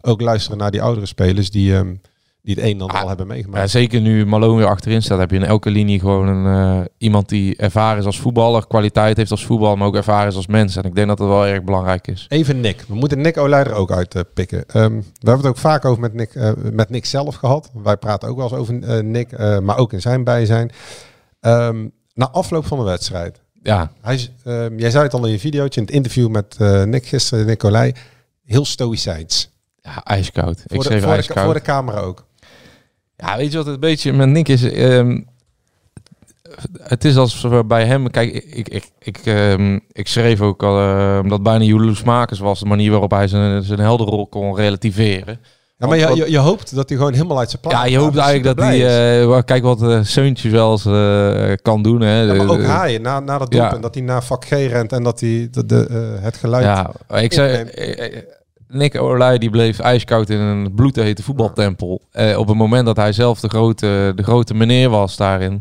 ook luisteren naar die oudere spelers die, ehm, die het een en ander al hebben ja, meegemaakt. zeker nu Malone weer achterin staat, heb je in elke linie gewoon een, eh, iemand die ervaren is als voetballer, kwaliteit heeft als voetballer, maar ook ervaren is als mens. En ik denk dat dat wel erg belangrijk is. Even Nick. We moeten Nick Olij er ook uit eh, pikken. Ehm, we hebben het ook vaak over met Nick, eh, met Nick zelf gehad. Wij praten ook wel eens over Nick, maar ook in zijn bijzijn. Ehm, na afloop van de wedstrijd. Ja, Hij, ehm, jij zei het al in je videootje, in het interview met Nick gisteren, Nick Olij. Heel stoïcijns. ja ijskoud. ik de, schreef voor, de, ijskoud. voor de camera ook. Ja, weet je wat het een beetje met Nick is? Ehm, het is als bij hem... Kijk, ik, ik, ik, ehm, ik schreef ook al ehm, dat bijna Julius Makers was de manier waarop hij zijn, zijn helderrol kon relativeren. Ja, maar je, je, je hoopt dat hij gewoon helemaal uit zijn plaat Ja, je hoopt eigenlijk dat hij... eh, wel, kijk wat uh, Seuntje wel eens eh, kan doen. Hè. Ja, maar ook Haaien, na, na dat Ja. doelpunt, dat hij naar vak G rent en dat hij de, de, eh, het geluid... Ja, ik zei... Nick Olij die bleef ijskoud in een bloedhete voetbaltempel. Eh, op het moment dat hij zelf de grote, de grote meneer was daarin.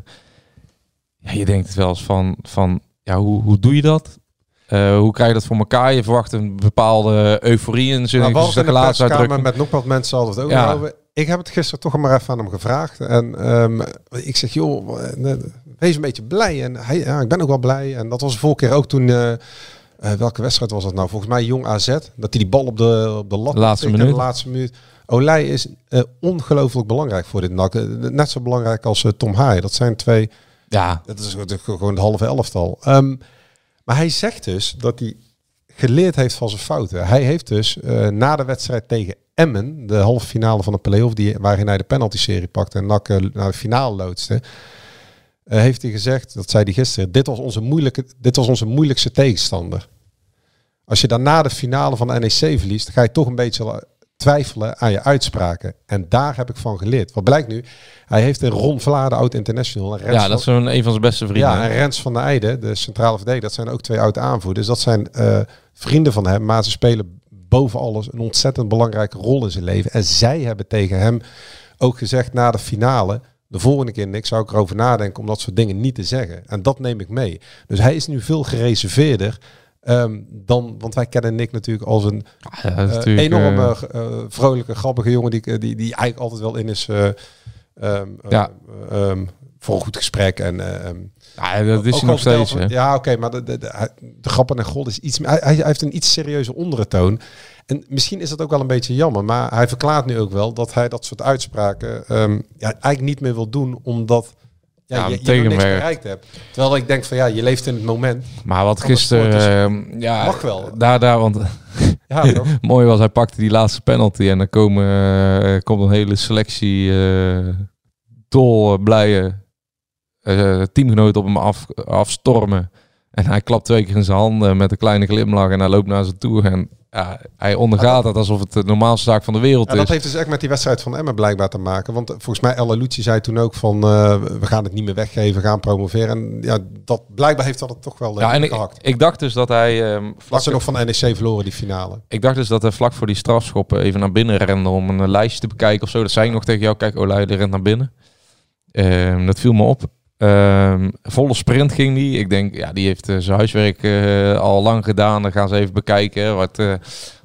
Ja, je denkt het wel eens van, van ja, hoe, hoe doe je dat? Eh, hoe krijg je dat voor elkaar? Je verwacht een bepaalde euforie in zijn Nou, gelaatsuitdrukking. met nog wat mensen het ook Ja. over. Ik heb het gisteren toch maar even aan hem gevraagd. En ehm, ik zeg, joh, eh, wees een beetje blij. En hij, ja, ik ben ook wel blij. En dat was de vorige keer ook toen... eh, welke wedstrijd was dat nou? Volgens mij Jong AZ. Dat hij die bal op de, op de lat Laatste minuut. de laatste minuut. Olij is eh, ongelooflijk belangrijk voor dit NAC. Eh, Net zo belangrijk als Tom Haaien. Dat zijn twee... Ja, Dat is gewoon- het halve elftal. Ehm, maar hij zegt dus dat hij geleerd heeft van zijn fouten. Hij heeft dus na de wedstrijd tegen Emmen, de halve finale van de play-off, die, waarin hij de penalty-serie pakte en NAC naar de finale loodste, heeft hij gezegd, dat zei hij gisteren, dit was, onze moeilijke, dit was onze moeilijkste tegenstander. Als je dan na de finale van de NEC verliest, ga je toch een beetje twijfelen aan je uitspraken. En daar heb ik van geleerd. Wat blijkt nu? Hij heeft een Ron Vlade, oud-international. Ja, dat is een, een van zijn beste vrienden. ja, en Rens van der Eijden, de centrale verdediger, dat zijn ook twee oude aanvoerders. Dat zijn eh, vrienden van hem, maar ze spelen boven alles een ontzettend belangrijke rol in zijn leven. En zij hebben tegen hem ook gezegd na de finale, de volgende keer niks zou ik erover nadenken om dat soort dingen niet te zeggen. En dat neem ik mee. Dus hij is nu veel gereserveerder ehm, dan, want wij kennen Nick natuurlijk als een Ja, eh, natuurlijk, enorme, eh, eh, vrolijke, grappige jongen die, die, die eigenlijk altijd wel in is eh, ehm, Ja. eh, ehm, voor een goed gesprek. En, eh, ja, dat is hij nog steeds. van-. Ja, oké, maar de, de, de, grappen en god is iets... Hij, hij heeft een iets serieuze ondertoon. En misschien is dat ook wel een beetje jammer. Maar hij verklaart nu ook wel dat hij dat soort uitspraken ja, eigenlijk niet meer wil doen. Omdat ja, je, je niks bereikt hebt. Terwijl ik denk van ja, je leeft in het moment. Maar wat gisteren... dus ehm, ja, mag wel. Daar, daar, want Ja, mooi was, hij pakte die laatste penalty en dan komen, eh, komt een hele selectie eh dol eh, blije eh, teamgenoten op hem af, afstormen. En hij klapt twee keer in zijn handen met een kleine glimlach en hij loopt naar ze toe. En ja, hij ondergaat het alsof het de normaalste zaak van de wereld Ja, is. dat heeft dus echt met die wedstrijd van Emmen blijkbaar te maken. Want volgens mij Ella Lucci zei toen ook van eh, we gaan het niet meer weggeven, we gaan promoveren. En ja, dat blijkbaar heeft dat het toch wel eh, ja, en ik, gehakt. ik dacht dus dat hij... Dat vlak, ze nog van NEC verloren die finale. ik dacht dus dat hij vlak voor die strafschoppen even naar binnen rende om een lijstje te bekijken of zo. Dat zei ik nog tegen jou. Kijk, Olij, die rent naar binnen. Ehm, dat viel me op. Ehm, volle sprint ging die. Ik denk, ja, die heeft eh, zijn huiswerk eh, al lang gedaan. Dan gaan ze even bekijken. Wat, eh,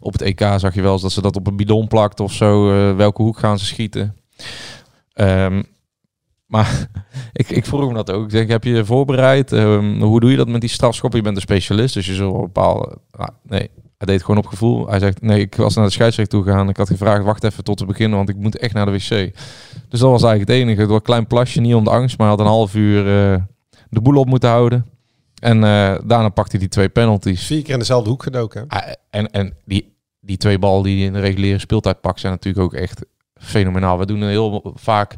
op het EK zag je wel eens dat ze dat op een bidon plakt of zo. welke hoek gaan ze schieten? Ehm, maar ik, ik vroeg hem dat ook. Ik denk, heb je je voorbereid? Ehm, hoe doe je dat met die strafschoppen? Je bent een specialist, dus je zult wel bepalen... Ah, nee, hij deed het gewoon op gevoel. Hij zegt, nee, ik was naar de scheidsrechter toe gegaan. Ik had gevraagd, wacht even tot we beginnen, want ik moet echt naar de wc. Dus dat was eigenlijk het enige. Het was een klein plasje, niet om de angst, maar hij had een half uur eh, de boel op moeten houden. En eh, daarna pakte hij die twee penalties. Vier keer in dezelfde hoek gedoken. hè? Ah, en en die, die twee ballen die hij in de reguliere speeltijd pakt, zijn natuurlijk ook echt fenomenaal. We doen een heel vaak...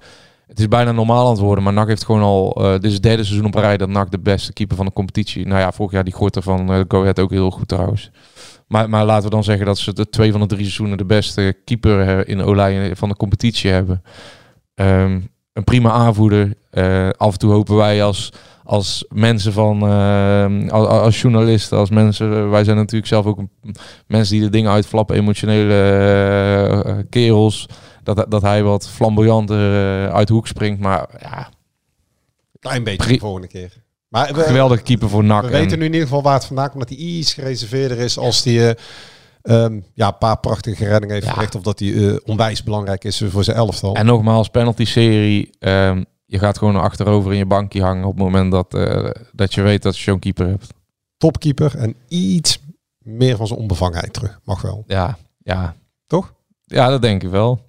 Het is bijna normaal aan het worden, maar NAC heeft gewoon al... eh, dit is het derde seizoen op rij dat NAC de beste keeper van de competitie... Nou ja, vorig jaar die Gorter van uh, Go Ahead ook heel goed trouwens. Maar, maar laten we dan zeggen dat ze de twee van de drie seizoenen de beste keeper eh, in Olij van de competitie hebben. Ehm, een prima aanvoerder. Eh, af en toe hopen wij als, als mensen van, ehm, als, als journalisten, als mensen, wij zijn natuurlijk zelf ook mensen die de dingen uitflappen, emotionele eh, kerels, dat, dat hij wat flamboyanter eh, uit de hoek springt. Maar ja, Klein beetje de volgende keer. Maar we, geweldige keeper voor NAC. we En- weten nu in ieder geval waar het vandaan komt. Dat hij iets gereserveerder is als hij eh, ehm, ja, een paar prachtige reddingen heeft Ja. Of dat hij eh, onwijs belangrijk is voor zijn elftal. En nogmaals, penalty serie. ehm, je gaat gewoon achterover in je bankje hangen op het moment dat, eh, dat je weet dat je zo'n keeper hebt. Topkeeper en iets meer van zijn onbevangenheid terug. Mag wel. Ja, ja. Toch? Ja, dat denk ik wel.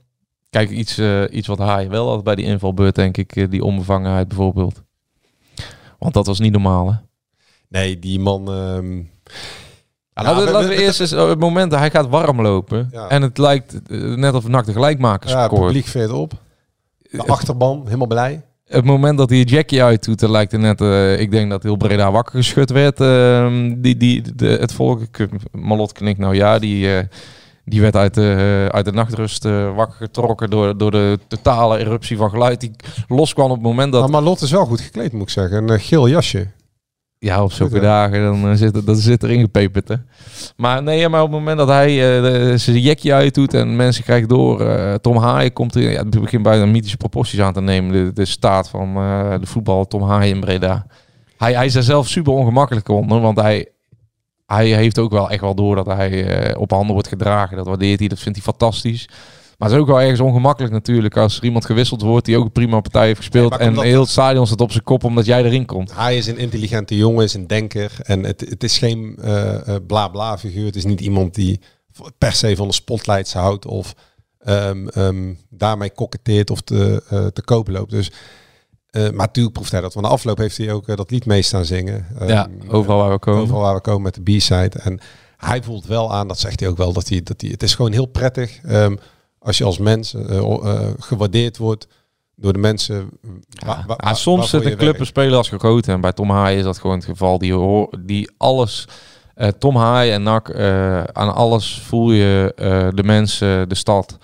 Kijk, iets, iets wat Haai wel had bij die invalbeurt, denk ik. die onbevangenheid bijvoorbeeld. Want dat was niet normaal, hè? Nee, die man... Ja, Ja, laten, we, laten eerst eens, op het moment dat hij gaat warm lopen. Ja. En het lijkt eh, net of NAC de gelijkmaker ja, het scoort. publiek veert op. De achterban, helemaal blij. Het moment dat hij Jackie uitdoet, dan lijkt het net... eh, ik denk dat heel Breda wakker geschud werd. ehm, die, die, de, het volk, Malot knikt nou ja, die... eh, die werd uit de, eh, uit de nachtrust eh, wakker getrokken door, door de totale eruptie van geluid die loskwam op het moment dat... Maar Marlot is wel goed gekleed, moet ik zeggen. Een eh, geel jasje. Ja, op zulke dagen, dan zit, dat zit erin gepeperd, hè. Maar nee, maar op het moment dat hij de- zijn jekje uitdoet en mensen krijgen door... Tom Haaien komt er... Ja, het begint bijna mythische proporties aan te nemen. De, de staat van de voetbal, Tom Haaien in Breda. Hij, hij is er zelf super ongemakkelijk onder, want hij... Hij heeft ook wel echt wel door dat hij eh, op handen wordt gedragen. Dat waardeert hij, dat vindt hij fantastisch. Maar het is ook wel ergens ongemakkelijk natuurlijk als er iemand gewisseld wordt die ook een prima partij heeft gespeeld. en heel het stadion staat op zijn kop omdat jij erin komt. Hij is een intelligente jongen, is een denker. En het, het is geen eh eh, bla bla figuur. Het is niet iemand die per se van de spotlights houdt of ehm, ehm, daarmee koketteert of te, eh, te koop loopt. Dus, eh, maar natuurlijk proeft hij dat. Want de afloop heeft hij ook eh, dat lied mee staan zingen. Ja, Ehm, overal waar we komen. Overal waar we komen met de B-side. En hij voelt wel aan, dat zegt hij ook wel, dat hij, dat hij het is gewoon heel prettig ehm, als je als mens eh, gewaardeerd wordt door de mensen. Ja, wa- soms waarvoor zitten je clubs werkt. spelen als gegoten. En bij Tom Haaien is dat gewoon het geval. Die, hoor- die alles Tom Haai en eh, aan alles voel je de mensen, de stad.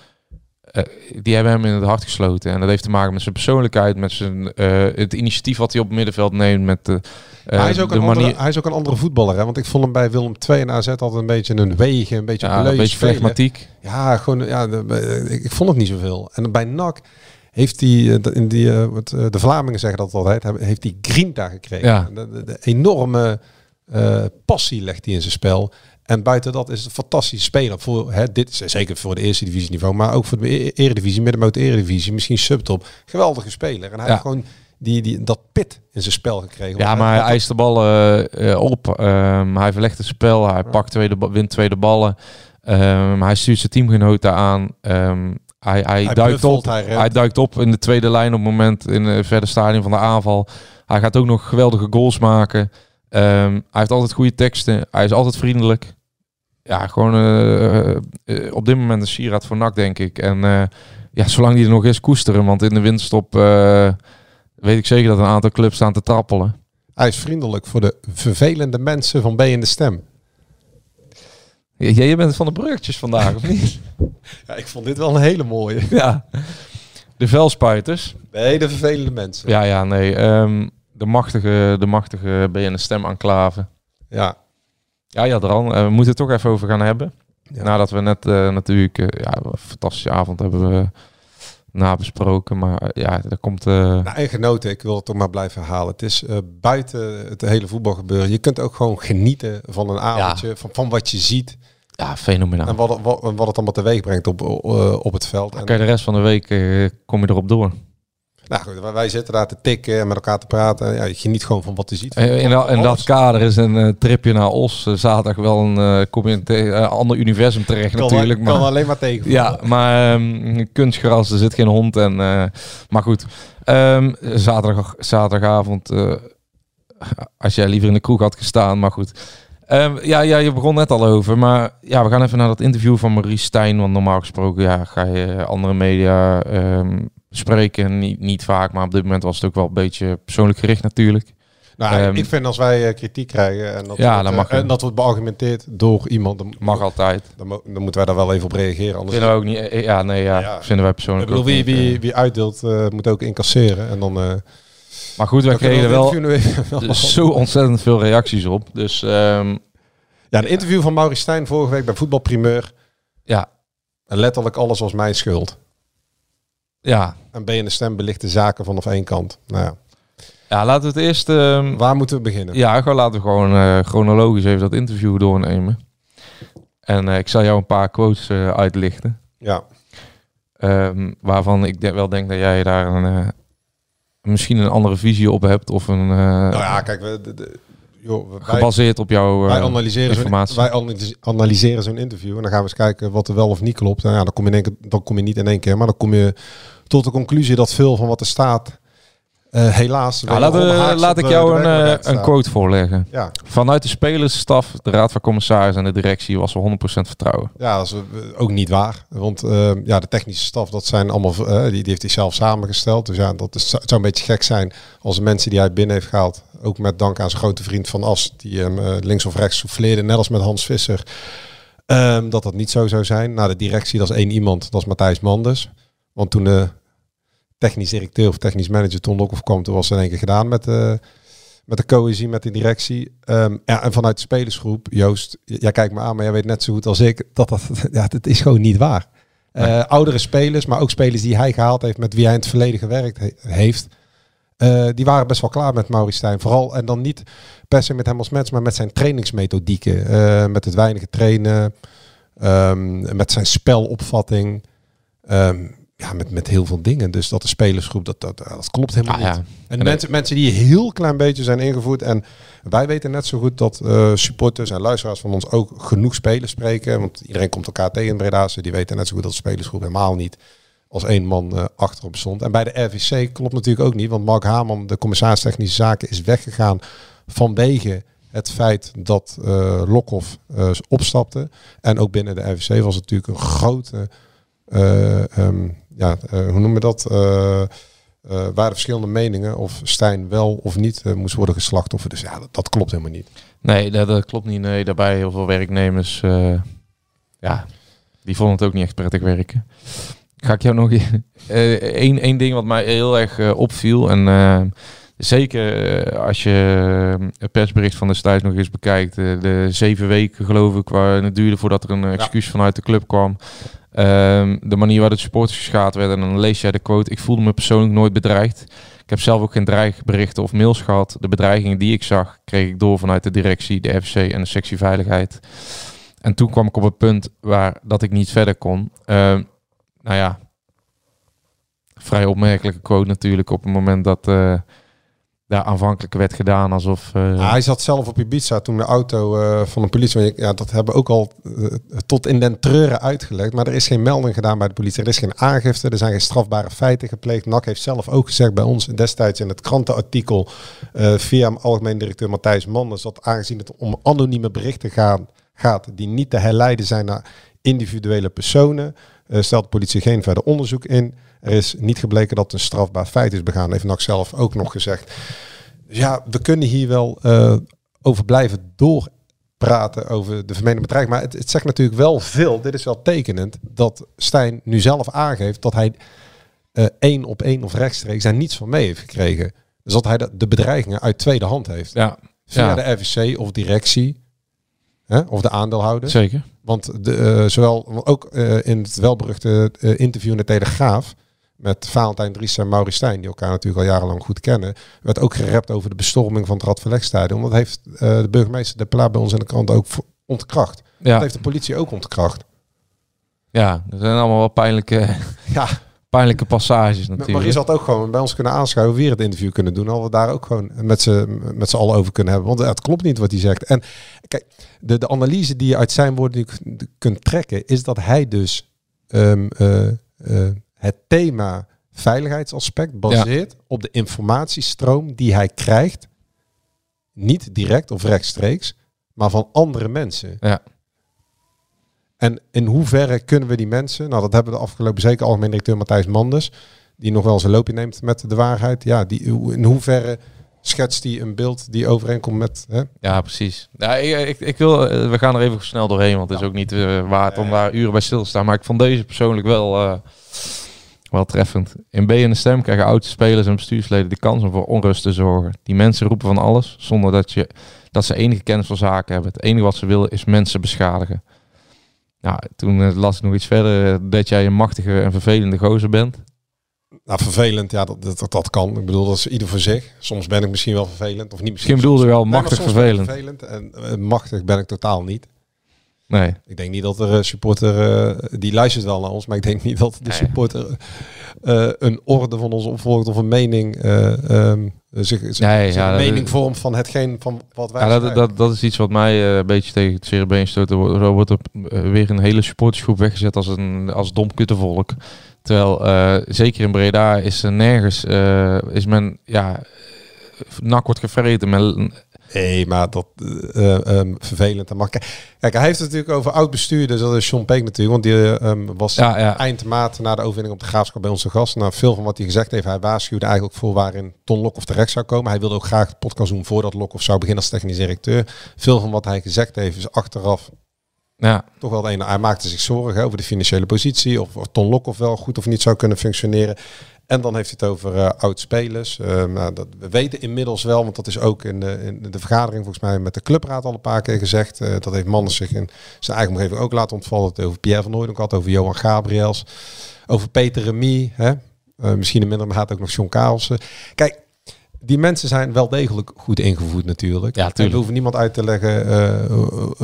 Eh, die hebben hem in het hart gesloten. En dat heeft te maken met zijn persoonlijkheid, met zijn, eh, het initiatief wat hij op het middenveld neemt. Met de, eh, hij, is ook een andere, manier. hij is ook een andere voetballer. Hè? Want ik vond hem bij Willem II en AZ altijd een beetje een wegen, een beetje Ja, een bleus beetje flegmatiek. Ja, gewoon, ja de- ik, ik vond het niet zoveel. En bij NAC heeft hij, de- in die, wat, eh, de Vlamingen zeggen dat altijd, heeft hij grinta gekregen. Ja. De, de- de enorme passie legt hij in zijn spel. En buiten dat is het een fantastische speler. Voor, hè, dit is zeker voor de eerste divisie niveau, maar ook voor de e- eredivisie, middenmoot eredivisie, misschien subtop. Geweldige speler. En hij Ja. heeft gewoon die, die, dat pit in zijn spel gekregen. Ja, maar hij- eist de ballen eh, op. Ehm, hij verlegt het spel. Hij pakt tweede, wint tweede ballen. Ehm, hij stuurt zijn teamgenoten aan. Ehm, hij, hij, Hij duikt buffelt, op. hij duikt op in de tweede lijn op het moment in het verder stadium van de aanval. Hij gaat ook nog geweldige goals maken. Ehm, hij heeft altijd goede teksten. Hij is altijd vriendelijk. Ja, gewoon eh, eh, eh, op dit moment een sieraad voor NAC, denk ik. En ja, zolang die er nog is, koesteren. Want in de winststop eh, weet ik zeker dat een aantal clubs staan te trappelen. Hij is vriendelijk voor de vervelende mensen van B in de Stem. Ja, jij bent van de bruggetjes vandaag, of niet? Ja, ik vond dit wel een hele mooie. ja. De velspuiters. Nee, de vervelende mensen. Ja, ja, nee. ehm, de machtige, de machtige BN Stem enclave. Ja. Ja, ja, Dran, eh, we moeten het toch even over gaan hebben. Ja. Nadat we net eh, natuurlijk eh, ja, een fantastische avond hebben we nabesproken. Maar ja, er komt... eh, Nou, en genoten, ik wil het toch maar blijven herhalen. Het is buiten het hele voetbalgebeuren. Je kunt ook gewoon genieten van een avondje, van, van wat je ziet. ja, fenomenaal. En wat, het- wat, wat het allemaal teweeg brengt op, op het veld. En, Oké, de rest van de week kom je erop door. Nou goed, wij- zitten daar te tikken en met elkaar te praten. Ja, je geniet gewoon van wat je ziet. In, dat- in dat Alles. kader is een eh, tripje naar Os eh, zaterdag wel een, eh, kom je in een te- ander universum terecht kan, natuurlijk. kan maar, alleen maar tegen. Ja, maar ehm, kunstgras, er zit geen hond. En, eh, maar goed, Ehm, zaterdag, zaterdagavond, eh, als jij liever in de kroeg had gestaan, maar goed. Ehm, ja, ja, je begon net al over, maar ja, we gaan even naar dat interview van Marie Stijn. Want normaal gesproken ja, ga je andere media ehm, spreken, niet, niet vaak, maar op dit moment was het ook wel een beetje persoonlijk gericht natuurlijk. Nou, Ehm, ik vind als wij eh, kritiek krijgen en dat, Ja, wordt, eh, en dat wordt beargumenteerd door iemand, dan, Mag altijd. dan, mo- dan moeten wij daar wel even op reageren. Anders Vinden we ook niet, eh, ja, nee, ja, Ja. vinden wij ik persoonlijk bedoel, wie, niet, wie, wie uitdeelt moet ook incasseren. En dan, Maar goed, kunnen kregen we wel even- dus zo ontzettend veel reacties op. Dus ehm, Ja, een interview van Maurice Stijn vorige week bij Voetbalprimeur. ja, En letterlijk alles was mijn schuld. Ja. En ben je de stem belicht de zaken vanaf één kant. Nou ja, ja, laten we het eerst... ehm, waar moeten we beginnen? ja, gewoon laten we gewoon eh, chronologisch even dat interview doornemen. En eh, ik zal jou een paar quotes eh, uitlichten. Ja. ehm, waarvan ik de- wel denk dat jij daar een, misschien een andere visie op hebt. Of een, Nou ja, kijk, we, de, de- joh, wij, gebaseerd op jouw eh, wij analyseren zo'n informatie. wij analyse- analyseren zo'n interview. En dan gaan we eens kijken wat er wel of niet klopt. Nou ja, dan kom je, in één keer, dan kom je niet in één keer. Maar dan kom je tot de conclusie dat veel van wat er staat... eh, helaas... We- haaks laat ik jou de een, eh, een quote voorleggen. Ja, Vanuit de spelersstaf, de raad van commissaris en de directie was er 100% vertrouwen. Ja, dat is eh, ook niet waar. Want eh, ja, de technische staf, dat zijn allemaal, die, die heeft hij zelf samengesteld. Dus ja, dat is, het zou een beetje gek zijn als de mensen die hij binnen heeft gehaald, ook met dank aan zijn grote vriend Van As, die hem links of rechts souffleerde, net als met Hans Visser, ehm, dat dat niet zo zou zijn. Nou, de directie, dat is één iemand, dat is Matthijs Manders. Want toen de technisch directeur of technisch manager Ton Lokhoff kwam, toen was het in één keer gedaan met de, met de cohesie, met de directie. Ehm, ja, en vanuit de spelersgroep, Joost, jij kijkt me aan, maar jij weet net zo goed als ik, dat dat, ja, dat is gewoon niet waar. Eh, oudere spelers, maar ook spelers die hij gehaald heeft, met wie hij in het verleden gewerkt he- heeft, eh, die waren best wel klaar met Maurice Stijn. Vooral, en dan niet per se met hem als mens, maar met zijn trainingsmethodieken. eh, met het weinige trainen, ehm, met zijn spelopvatting. ehm, ja, met, met heel veel dingen. Dus dat de spelersgroep, dat, dat, dat klopt helemaal Ah, ja. niet. En En mensen, mensen die heel klein beetje zijn ingevoerd. En wij weten net zo goed dat eh, supporters en luisteraars van ons ook genoeg spelers spreken. Want iedereen komt elkaar tegen in Breda's. Die weten net zo goed dat de spelersgroep helemaal niet als één man eh, achterop stond. En bij de RVC klopt natuurlijk ook niet. Want Mark Haman, de commissaris technische zaken, is weggegaan vanwege het feit dat eh Lokhoff eh, opstapte. En ook binnen de RVC was het natuurlijk een grote... eh, ehm, ja, eh, hoe noemen we dat? Eh, waren verschillende meningen of Stijn wel of niet moest worden geslachtoffer. Dus ja, dat, klopt helemaal niet. Nee, dat, dat klopt niet. Nee, daarbij heel veel werknemers, ja, die vonden het ook niet echt prettig werken. Ga ik jou nog één ding wat mij heel erg opviel en zeker eh, als je eh, het persbericht van destijds nog eens bekijkt, eh, de zeven weken geloof ik, waar het duurde voordat er een excuus vanuit de club kwam. Ehm, de manier waarop de supporters geschaad werden. En dan lees jij de quote. Ik voelde me persoonlijk nooit bedreigd. Ik heb zelf ook geen dreigberichten of mails gehad. De bedreigingen die ik zag, kreeg ik door vanuit de directie, de FC en de sectie veiligheid. En toen kwam ik op het punt waar dat ik niet verder kon. Ehm, nou ja, vrij opmerkelijke quote natuurlijk op het moment dat daar aanvankelijk werd gedaan alsof... eh, hij zat zelf op Ibiza toen de auto eh, van de politie... Ja, dat hebben we ook al eh, tot in den treuren uitgelegd. Maar er is geen melding gedaan bij de politie. Er is geen aangifte. Er zijn geen strafbare feiten gepleegd. NAC heeft zelf ook gezegd bij ons destijds in het krantenartikel... via algemeen directeur Matthijs Manders... dat aangezien het om anonieme berichten gaan, gaat... die niet te herleiden zijn naar individuele personen... eh, stelt de politie geen verder onderzoek in. Er is niet gebleken dat een strafbaar feit is begaan. Heeft NAC zelf ook nog gezegd. Dus ja, we kunnen hier wel eh, over blijven doorpraten over de vermeende bedreiging. Maar het, het zegt natuurlijk wel veel, dit is wel tekenend, dat Stijn nu zelf aangeeft dat hij eh, één op één of rechtstreeks daar niets van mee heeft gekregen. Dus dat hij de, de bedreigingen uit tweede hand heeft. Ja. Via Ja. de RVC of directie. Hè, of de aandeelhouder. Zeker. Want de, eh, zowel ook eh, in het welberuchte eh, interview in de Telegraaf met Valentijn Dries en Maurice Stijn, die elkaar natuurlijk al jarenlang goed kennen, werd ook gerept over de bestorming van het Radverlegstadion. Dat heeft de burgemeester De Pla bij ons in de krant ook ontkracht. Ja. Dat heeft de politie ook ontkracht. Ja, dat zijn allemaal wel pijnlijke, ja. pijnlijke passages Maar natuurlijk. Maurice had ook gewoon bij ons kunnen aanschuiven, weer het interview kunnen doen. Hadden we daar ook gewoon met z'n met z'n allen over kunnen hebben. Want het klopt niet wat hij zegt. En kijk, de, de analyse die je uit zijn woorden kunt trekken, is dat hij dus ehm, eh, eh, het thema veiligheidsaspect baseert op de informatiestroom die hij krijgt. Niet direct of rechtstreeks, maar van andere mensen. Ja. En in hoeverre kunnen we die mensen, nou dat hebben we de afgelopen zeker algemeen directeur Matthijs Manders, die nog wel een loopje neemt met de waarheid. Ja, die, in hoeverre schetst hij een beeld die overeenkomt met... Hè? Ja, precies. Ja, ik, ik, ik wil, eh, we gaan er even snel doorheen, want het is ook niet eh, waard om daar uren bij stil te staan. Maar ik vond deze persoonlijk wel, eh, wel treffend. In B en de Stem krijgen oudste spelers en bestuursleden de kans om voor onrust te zorgen. Die mensen roepen van alles, zonder dat, je, dat ze enige kennis van zaken hebben. Het enige wat ze willen is mensen beschadigen. Nou, toen eh, las ik nog iets verder eh, dat jij een machtige en vervelende gozer bent. Nou, vervelend, ja, dat, dat, dat kan. Ik bedoel, dat is ieder voor zich. Soms ben ik misschien wel vervelend. Of niet Misschien bedoelde wel machtig ik vervelend. En eh, machtig ben ik totaal niet. Nee. Ik denk niet dat er supporter, die luistert wel naar ons, maar ik denk niet dat de supporter een orde van ons opvolgt of een mening, eh, ehm, zich, zich, Nee, zich ja, mening vormt van hetgeen van wat wij Ja, dat, dat, dat is iets wat mij eh, een beetje tegen het zere been stoot. Er wordt, er eh, weer een hele supportersgroep weggezet als een als dom kuttenvolk. Terwijl, eh, zeker in Breda is er nergens, eh, is men, ja, nak wordt gevreten. Men, Nee, maar dat eh, eh, ehm, vervelend. Dat mag. Kijk, hij heeft het natuurlijk over oud bestuur. Dus dat is Sean Peek natuurlijk. Want die eh, ehm, was Ja, ja. eind maart na de overwinning op de graafschap bij onze gast. Nou, veel van wat hij gezegd heeft, hij waarschuwde eigenlijk voor waarin Ton Lokhoff terecht zou komen. Hij wilde ook graag de podcast doen voordat Lokhoff zou beginnen als technisch directeur. Veel van wat hij gezegd heeft is achteraf Ja. toch wel het ene. Hij maakte zich zorgen over de financiële positie. Of, of Ton Lokhoff wel goed of niet zou kunnen functioneren. En dan heeft hij het over eh, oud-spelers. Eh, nou, dat, we weten inmiddels wel, want dat is ook in de, in de vergadering volgens mij met de clubraad al een paar keer gezegd. Eh, dat heeft Manders zich in zijn eigen omgeving ook laten ontvallen. Het over Pierre van Hooydonk had, over Johan Gabriels, over Peter Remy. Hè? Eh, misschien in minder ook nog John Karelsen. Kijk, die mensen zijn wel degelijk goed ingevoed natuurlijk. Ja, we hoeven niemand uit te leggen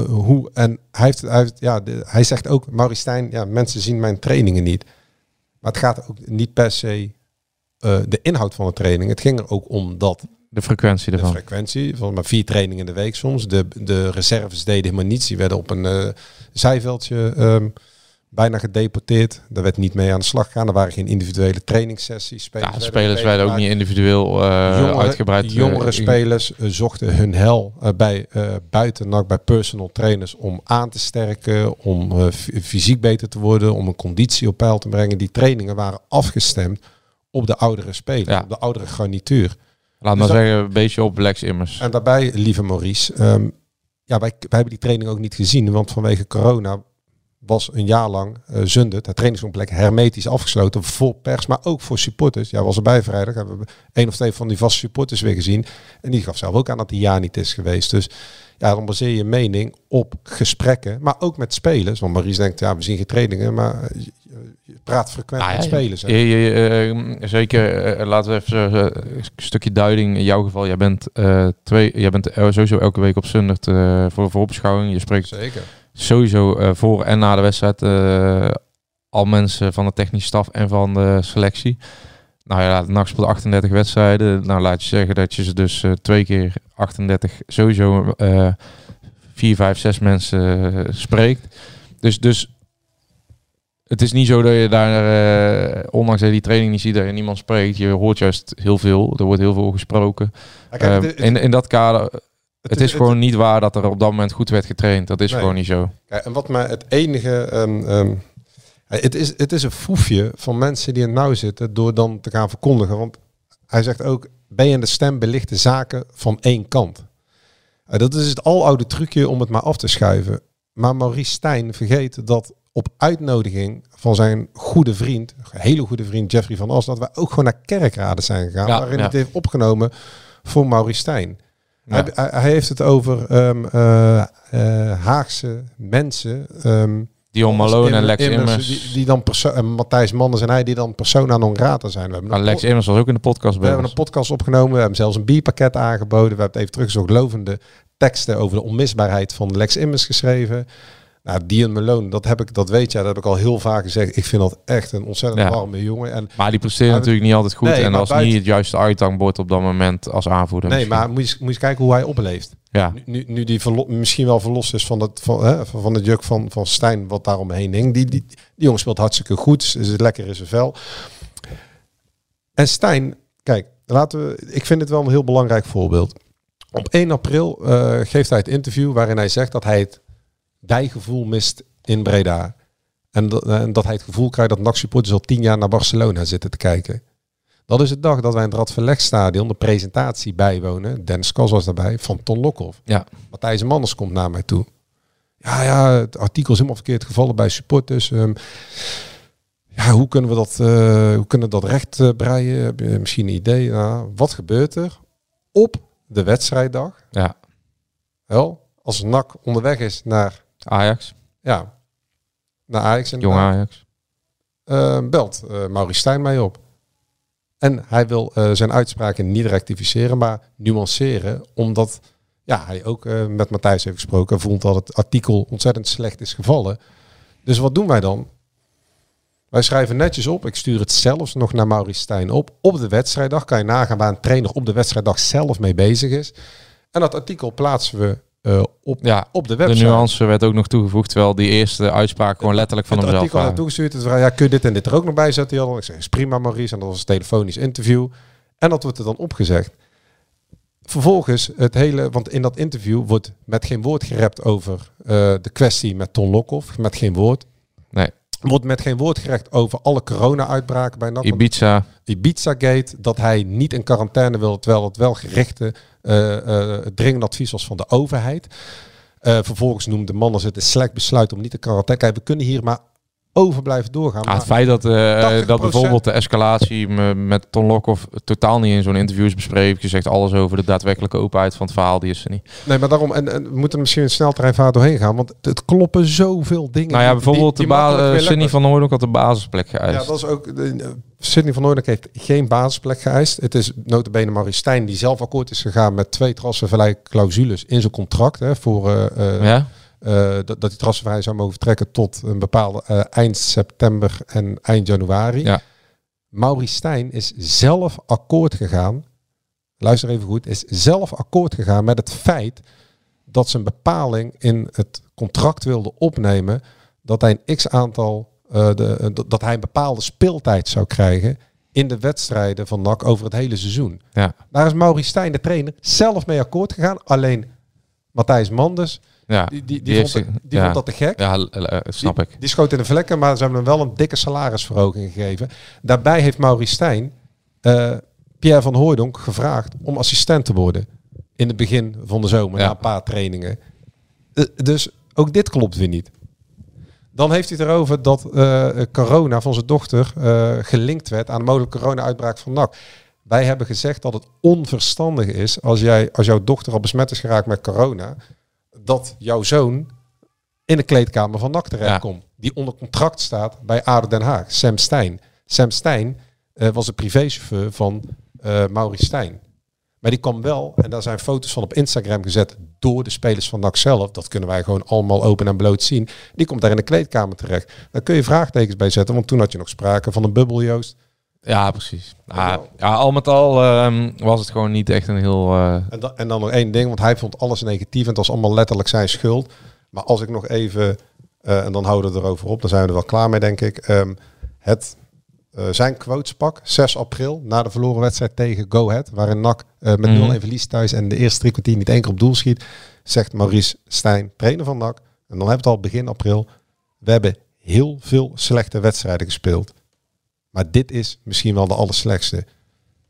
hoe. En hij, heeft, hij, heeft, ja, de- hij zegt ook, Maurice Stijn, ja, mensen zien mijn trainingen niet. Maar het gaat ook niet per se eh, de inhoud van de training. Het ging er ook om dat De frequentie de ervan. frequentie van maar vier trainingen in de week soms. De, de reserves deden helemaal niets. Die werden op een eh, zijveldje ehm, bijna gedeporteerd. Daar werd niet mee aan de slag gegaan. Er waren geen individuele trainingssessies. Ja, Spelers de spelers werden ook niet individueel eh, Jongere- uitgebreid. eh, Jongere spelers eh, zochten hun hel bij buiten NAC, bij personal trainers om aan te sterken, om fysiek beter te worden, om een conditie op peil te brengen. Die trainingen waren afgestemd op de oudere speler, Ja. op de oudere garnituur. Laat Dus maar zeggen, een beetje op Lex Immers. En daarbij, lieve Maurice, ehm, ja, wij, wij hebben die training ook niet gezien, want vanwege corona was een jaar lang eh Zundert, het trainingscomplex, hermetisch afgesloten voor pers, maar ook voor supporters. Ja, was erbij vrijdag, hebben we een of twee van die vaste supporters weer gezien. En die gaf zelf ook aan dat hij jaar niet is geweest. Dus ja, dan baseer je mening op gesprekken, maar ook met spelers. Want Maurice denkt, ja, we zien geen trainingen, maar je, praat frequent Nou ja, met spelers. je- je, eh, zeker, eh, laten we even een stukje duiding. In jouw geval, jij bent, twee, jij bent sowieso elke week op eh voor de voorbeschouwing. Je spreekt Zeker. Sowieso eh, voor en na de wedstrijd eh, al mensen van de technische staf en van de selectie. Nou ja, de NAC speelt 38 wedstrijden. Nou laat je zeggen dat je ze dus eh, twee keer 38 sowieso 4, 5, 6 mensen spreekt. Dus, dus het is niet zo dat je daar, ondanks dat je die training niet ziet, dat je niemand spreekt. Je hoort juist heel veel. Er wordt heel veel gesproken. Eh, het- het- in, in dat kader, het, het- is het- gewoon niet waar dat er op dat moment goed werd getraind. Dat is Nee. gewoon niet zo. Kijk, en wat mij het enige. ehm, ehm, het, is, het is een foefje van mensen die het nauw zitten door dan te gaan verkondigen. Want hij zegt ook: ben je in de stem belichte zaken van één kant? Eh, dat is het aloude trucje om het maar af te schuiven. Maar Maurice Stijn vergeet dat op uitnodiging van zijn goede vriend, hele goede vriend Jeffrey van As, dat wij ook gewoon naar kerkraden zijn gegaan. Ja, waarin ja. het heeft opgenomen voor Maurice Stijn. Ja. Hij, hij, heeft het over ehm, eh, eh, Haagse mensen. ehm, Dion Malone en Lex Immers. Die, die dan en Matthijs Manders en hij die dan persona non grata zijn. We hebben, Nou, Lex Immers was ook in de podcast we hebben een podcast opgenomen. We hebben zelfs een bierpakket aangeboden. We hebben even teruggezocht. Lovende teksten over de onmisbaarheid van Lex Immers geschreven. Nou, Dion Malone, dat, heb ik, dat weet jij, dat heb ik al heel vaak gezegd. Ik vind dat echt een ontzettend Ja. warme jongen. En Maar die presteerde Maar- natuurlijk niet altijd goed. Nee, en dat buiten- niet het juiste uithangbord op dat moment als aanvoerder. nee, misschien. maar moet je, moet je kijken hoe hij opleeft. Ja, Nu, nu, nu die verlo- misschien wel verlost is van het, van, hè, van het juk van, van Stijn, wat daar omheen hing. Die, die, die jongen speelt hartstikke goed, is het lekker in zijn vel. En Stijn, kijk, laten we, ik vind het wel een heel belangrijk voorbeeld. Op 1 april eh, geeft hij het interview waarin hij zegt dat hij het bijgevoel mist in Breda. En, dat- hij het gevoel krijgt dat NAC supporters al tien jaar naar Barcelona zitten te kijken. Dat is de dag dat wij in het Radverlegstadion de presentatie bijwonen. Dennis Kos was daarbij, van Ton Lokhoff. ja. Matthijs Manders komt naar mij toe. Ja, ja, het artikel is helemaal verkeerd gevallen bij supporters. Ehm, ja, hoe kunnen we dat, eh, hoe kunnen we dat recht eh, breien? Heb je misschien een idee? Nou, wat gebeurt er op de wedstrijddag? ja. Wel, als NAC onderweg is naar, Ajax, ja, naar Ajax. jong inderdaad, Ajax. eh, belt uh, Maurice Stijn mij op. En hij wil eh, zijn uitspraken niet rectificeren, maar nuanceren. Omdat ja, hij ook eh, met Matthijs heeft gesproken. Vond dat het artikel ontzettend slecht is gevallen. Dus wat doen wij dan? Wij schrijven netjes op. Ik stuur het zelfs nog naar Maurice Stijn op. Op de wedstrijddag kan je nagaan waar een trainer op de wedstrijddag zelf mee bezig is. En dat artikel plaatsen we eh, op, Ja, op de de website. nuance werd ook nog toegevoegd, terwijl die eerste uitspraak gewoon letterlijk van het hemzelf artikel waren. naartoe gestuurd. Het ja, kun je dit en dit er ook nog bij zetten? Jan? Ik zeg, is prima Maurice. En dat was een telefonisch interview. En dat wordt er dan opgezegd. Vervolgens het hele, want in dat interview wordt met geen woord gerept over eh, de kwestie met Ton Lokhoff. Met geen woord. Nee. Wordt met geen woord gerecht over alle corona-uitbraken bij NAC. Ibiza, Ibiza-gate, dat hij niet in quarantaine wil, terwijl het wel gerichte eh, eh, dringend advies was van de overheid. Eh, vervolgens noemde mannen het een slecht besluit om niet in quarantaine. Kijk, we kunnen hier maar over blijven doorgaan. Ah, het feit dat, 80% dat bijvoorbeeld de escalatie me- met Ton Lokhoff totaal niet in zo'n interview is bespreekt. Je zegt alles over de daadwerkelijke openheid van het verhaal, die is er niet. Nee, maar daarom, en, en we moeten er misschien een sneltreinvaart doorheen gaan, want het kloppen zoveel dingen. Nou ja, bijvoorbeeld die de eh, weer Sidney van Noordhoek had de basisplek geëist. Ja, dat is ook. de- Sidney van Noordelijk heeft geen basisplek geëist. Het is notabene Maurice Stijn die zelf akkoord is gegaan met twee transfervrij clausules in zijn contract. Hè, voor, eh, ja? Eh, dat, dat hij transfervrij zou mogen vertrekken tot een bepaalde eh, eind september en eind januari. Ja. Maurice Stijn is zelf akkoord gegaan. Luister even goed. Is zelf akkoord gegaan met het feit dat ze een bepaling in het contract wilde opnemen. Dat hij een x aantal. eh, de, dat- dat hij een bepaalde speeltijd zou krijgen. In de wedstrijden van NAC over het hele seizoen. Ja. Daar is Maurice Stijn, de trainer, zelf mee akkoord gegaan. Alleen Matthijs Manders, Ja, die, die, die, die vond, heeft die ja. vond dat te gek. Ja, eh, snap ik. die schoot in de vlekken, maar ze hebben hem wel een dikke salarisverhoging gegeven. Daarbij heeft Maurice Stijn eh, Pierre van Hooijdonk gevraagd om assistent te worden. In het begin van de zomer, Ja. na een paar trainingen. Eh, dus ook dit klopt weer niet. Dan heeft hij het erover dat corona van zijn dochter gelinkt werd aan de mogelijke corona-uitbraak van NAC. Wij hebben gezegd dat het onverstandig is als, jij, als jouw dochter al besmet is geraakt met corona, dat jouw zoon in de kleedkamer van NAC terechtkomt. Die onder contract staat bij ADO Den Haag, Sam Stein. Sam Stein eh, was de privéchauffeur van eh Maurice Stijn. Maar die kwam wel, en daar zijn foto's van op Instagram gezet door de spelers van NAC zelf. Dat kunnen wij gewoon allemaal open en bloot zien. Die komt daar in de kleedkamer terecht. Daar kun je vraagtekens bij zetten, want toen had je nog sprake van een bubbel, Joost. Ja, precies. Ja, ja, al met al ehm, was het gewoon niet echt een heel... eh, En, dan en dan nog één ding, want hij vond alles negatief en het was allemaal letterlijk zijn schuld. Maar als ik nog even, eh, en dan houden we erover op, dan zijn we er wel klaar mee denk ik. Ehm, het, eh, zijn quotes pak, 6 april, na de verloren wedstrijd tegen Go Ahead, waarin NAC met 0-1 Mhm. verliest thuis en de eerste drie kwartier niet één keer op doel schiet, zegt Maurice Stijn, trainer van NAC. En dan hebben we het al begin april. We hebben heel veel slechte wedstrijden gespeeld. Maar dit is misschien wel de allerslechtste.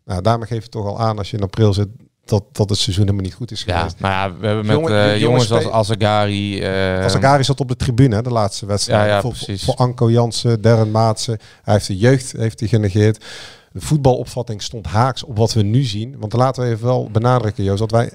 Nou, daarmee geef je toch al aan als je in april zit dat, dat het seizoen helemaal niet goed is ja, geweest. nou ja, we hebben met Jongen- eh, jongens jongens als Azagari... eh, Azagari zat op de tribune, hè, de laatste wedstrijd. Ja, ja, voor, voor Anko Jansen, Darren Maatsen. Hij heeft de jeugd heeft hij genegeerd. De voetbalopvatting stond haaks op wat we nu zien. Want laten we even wel benadrukken, Joost, dat wij...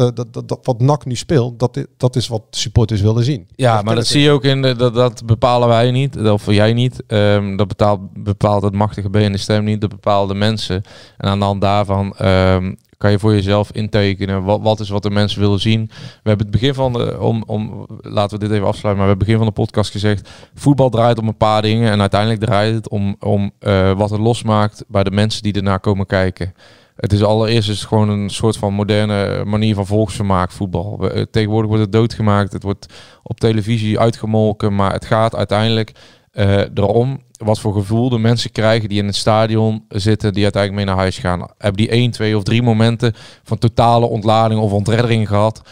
eh, dat, dat, dat, wat NAC nu speelt, dat, dat is wat supporters willen zien. Ja, maar dat zie je ook in de, dat, dat bepalen wij niet, of jij niet. Ehm, dat bepaalt, bepaalt het machtige B en de stem niet, dat bepalen de mensen. En aan de hand daarvan ehm, kan je voor jezelf intekenen wat, wat is wat de mensen willen zien. We hebben het begin van de, om, om, laten we dit even afsluiten, maar we hebben het begin van de podcast gezegd, voetbal draait om een paar dingen en uiteindelijk draait het om, om eh, wat het losmaakt bij de mensen die ernaar komen kijken. Het is allereerst is het gewoon een soort van moderne manier van volksvermaak, voetbal. We- eh, Tegenwoordig wordt het doodgemaakt, het wordt op televisie uitgemolken, maar het gaat uiteindelijk eh, erom wat voor gevoel de mensen krijgen die in het stadion zitten, die uiteindelijk mee naar huis gaan. Hebben die één, twee of drie momenten van totale ontlading of ontreddering gehad?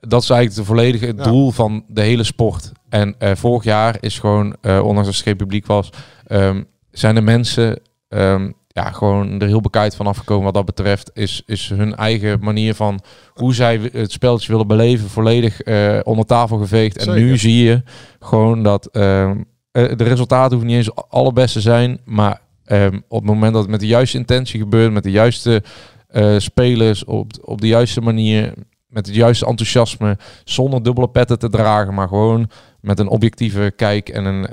Dat is eigenlijk de volledige het Ja. doel van de hele sport. En eh, vorig jaar is gewoon, ondanks dat er geen publiek was, ehm, zijn de mensen ehm, ja, gewoon er heel bekijkt van afgekomen wat dat betreft. Is, is hun eigen manier van hoe zij het spelletje willen beleven volledig eh, onder tafel geveegd. En nu zie je gewoon dat ehm, eh, de resultaten hoeven niet eens allerbest te zijn. Maar ehm, op het moment dat het met de juiste intentie gebeurt, met de juiste eh, spelers, op, op de juiste manier, met het juiste enthousiasme, zonder dubbele petten te dragen, maar gewoon met een objectieve kijk en een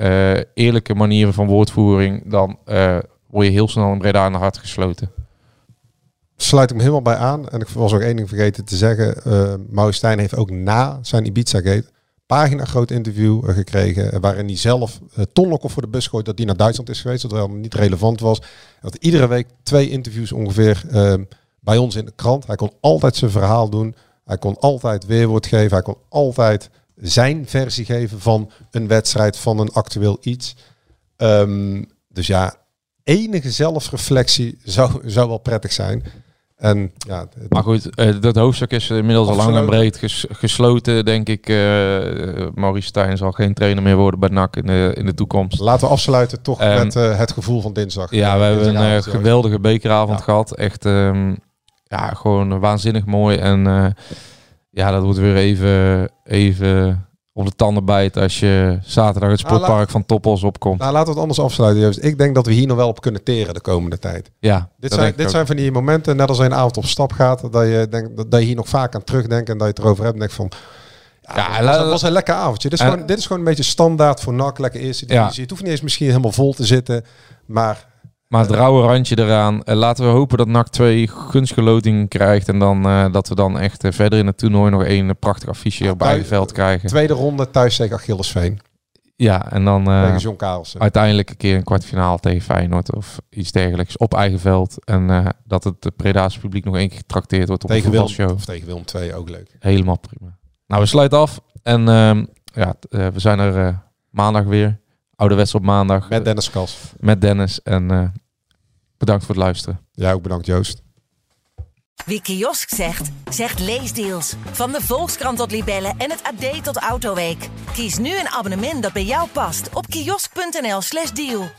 eerlijke manier van woordvoering, dan word je heel snel in Breda aan de hart gesloten. sluit ik me helemaal bij aan. En ik was ook één ding vergeten te zeggen. Uh, Maurice Stijn heeft ook na zijn Ibiza-gate pagina groot interview eh, gekregen. eh, waarin hij zelf uh, Ton Lokhoff voor de bus gooit dat hij naar Duitsland is geweest. Dat wel niet relevant was. Dat iedere week twee interviews ongeveer uh, bij ons in de krant. Hij kon altijd zijn verhaal doen. Hij kon altijd weerwoord geven. Hij kon altijd zijn versie geven van een wedstrijd, van een actueel iets. Um, dus ja, enige zelfreflectie zou, zou wel prettig zijn. En, ja. Maar goed, uh, dat hoofdstuk is inmiddels al lang en breed ges gesloten, denk ik. Uh, Maurice Stijn zal geen trainer meer worden bij NAC in de, in de toekomst. Laten we afsluiten toch um, met uh, het gevoel van dinsdag. Ja, we hebben een geweldige bekeravond ja. gehad. Echt, um, ja, gewoon waanzinnig mooi. En ja, dat wordt weer even, even op de tanden bijt als je zaterdag het sportpark nou, laat, van Toppels opkomt. Nou, laten we het anders afsluiten, Joost. Ik denk dat we hier nog wel op kunnen teren de komende tijd. Ja, dit zijn, dit zijn van die momenten, net als een avond op stap gaat, dat je, denkt, dat, dat je hier nog vaak aan terugdenkt en dat je het erover hebt en denkt van... Ja, ja dat was, was een lekker avondje. Dit is, en, gewoon, dit is gewoon een beetje standaard voor NAC, lekker eerste divisie. Ja. Het hoeft niet eens misschien helemaal vol te zitten, maar... Maar het rauwe randje eraan. Uh, laten we hopen dat NAC 2 gunstige loting krijgt. En dan uh, dat we dan echt uh, verder in het toernooi nog één prachtig affiche op eigen veld krijgen. Tweede ronde thuis tegen Achillesveen. Ja, en dan John uiteindelijk een keer een kwartfinale tegen Feyenoord of iets dergelijks op eigen veld. En dat het Preda's publiek nog één keer getrakteerd wordt op tegen een Willem, show. Of tegen Willem 2 ook leuk. Helemaal prima. Nou, we sluiten af. En ehm, ja, we zijn er maandag weer. Ouderwets op maandag. Met Dennis Kas. Met Dennis. En Bedankt voor het luisteren. Ja, ook bedankt Joost. Wie kiosk zegt, zegt leesdeals. Van de Volkskrant tot Libellen en het AD tot Autoweek. Kies nu een abonnement dat bij jou past op kiosk.nl/slash deal.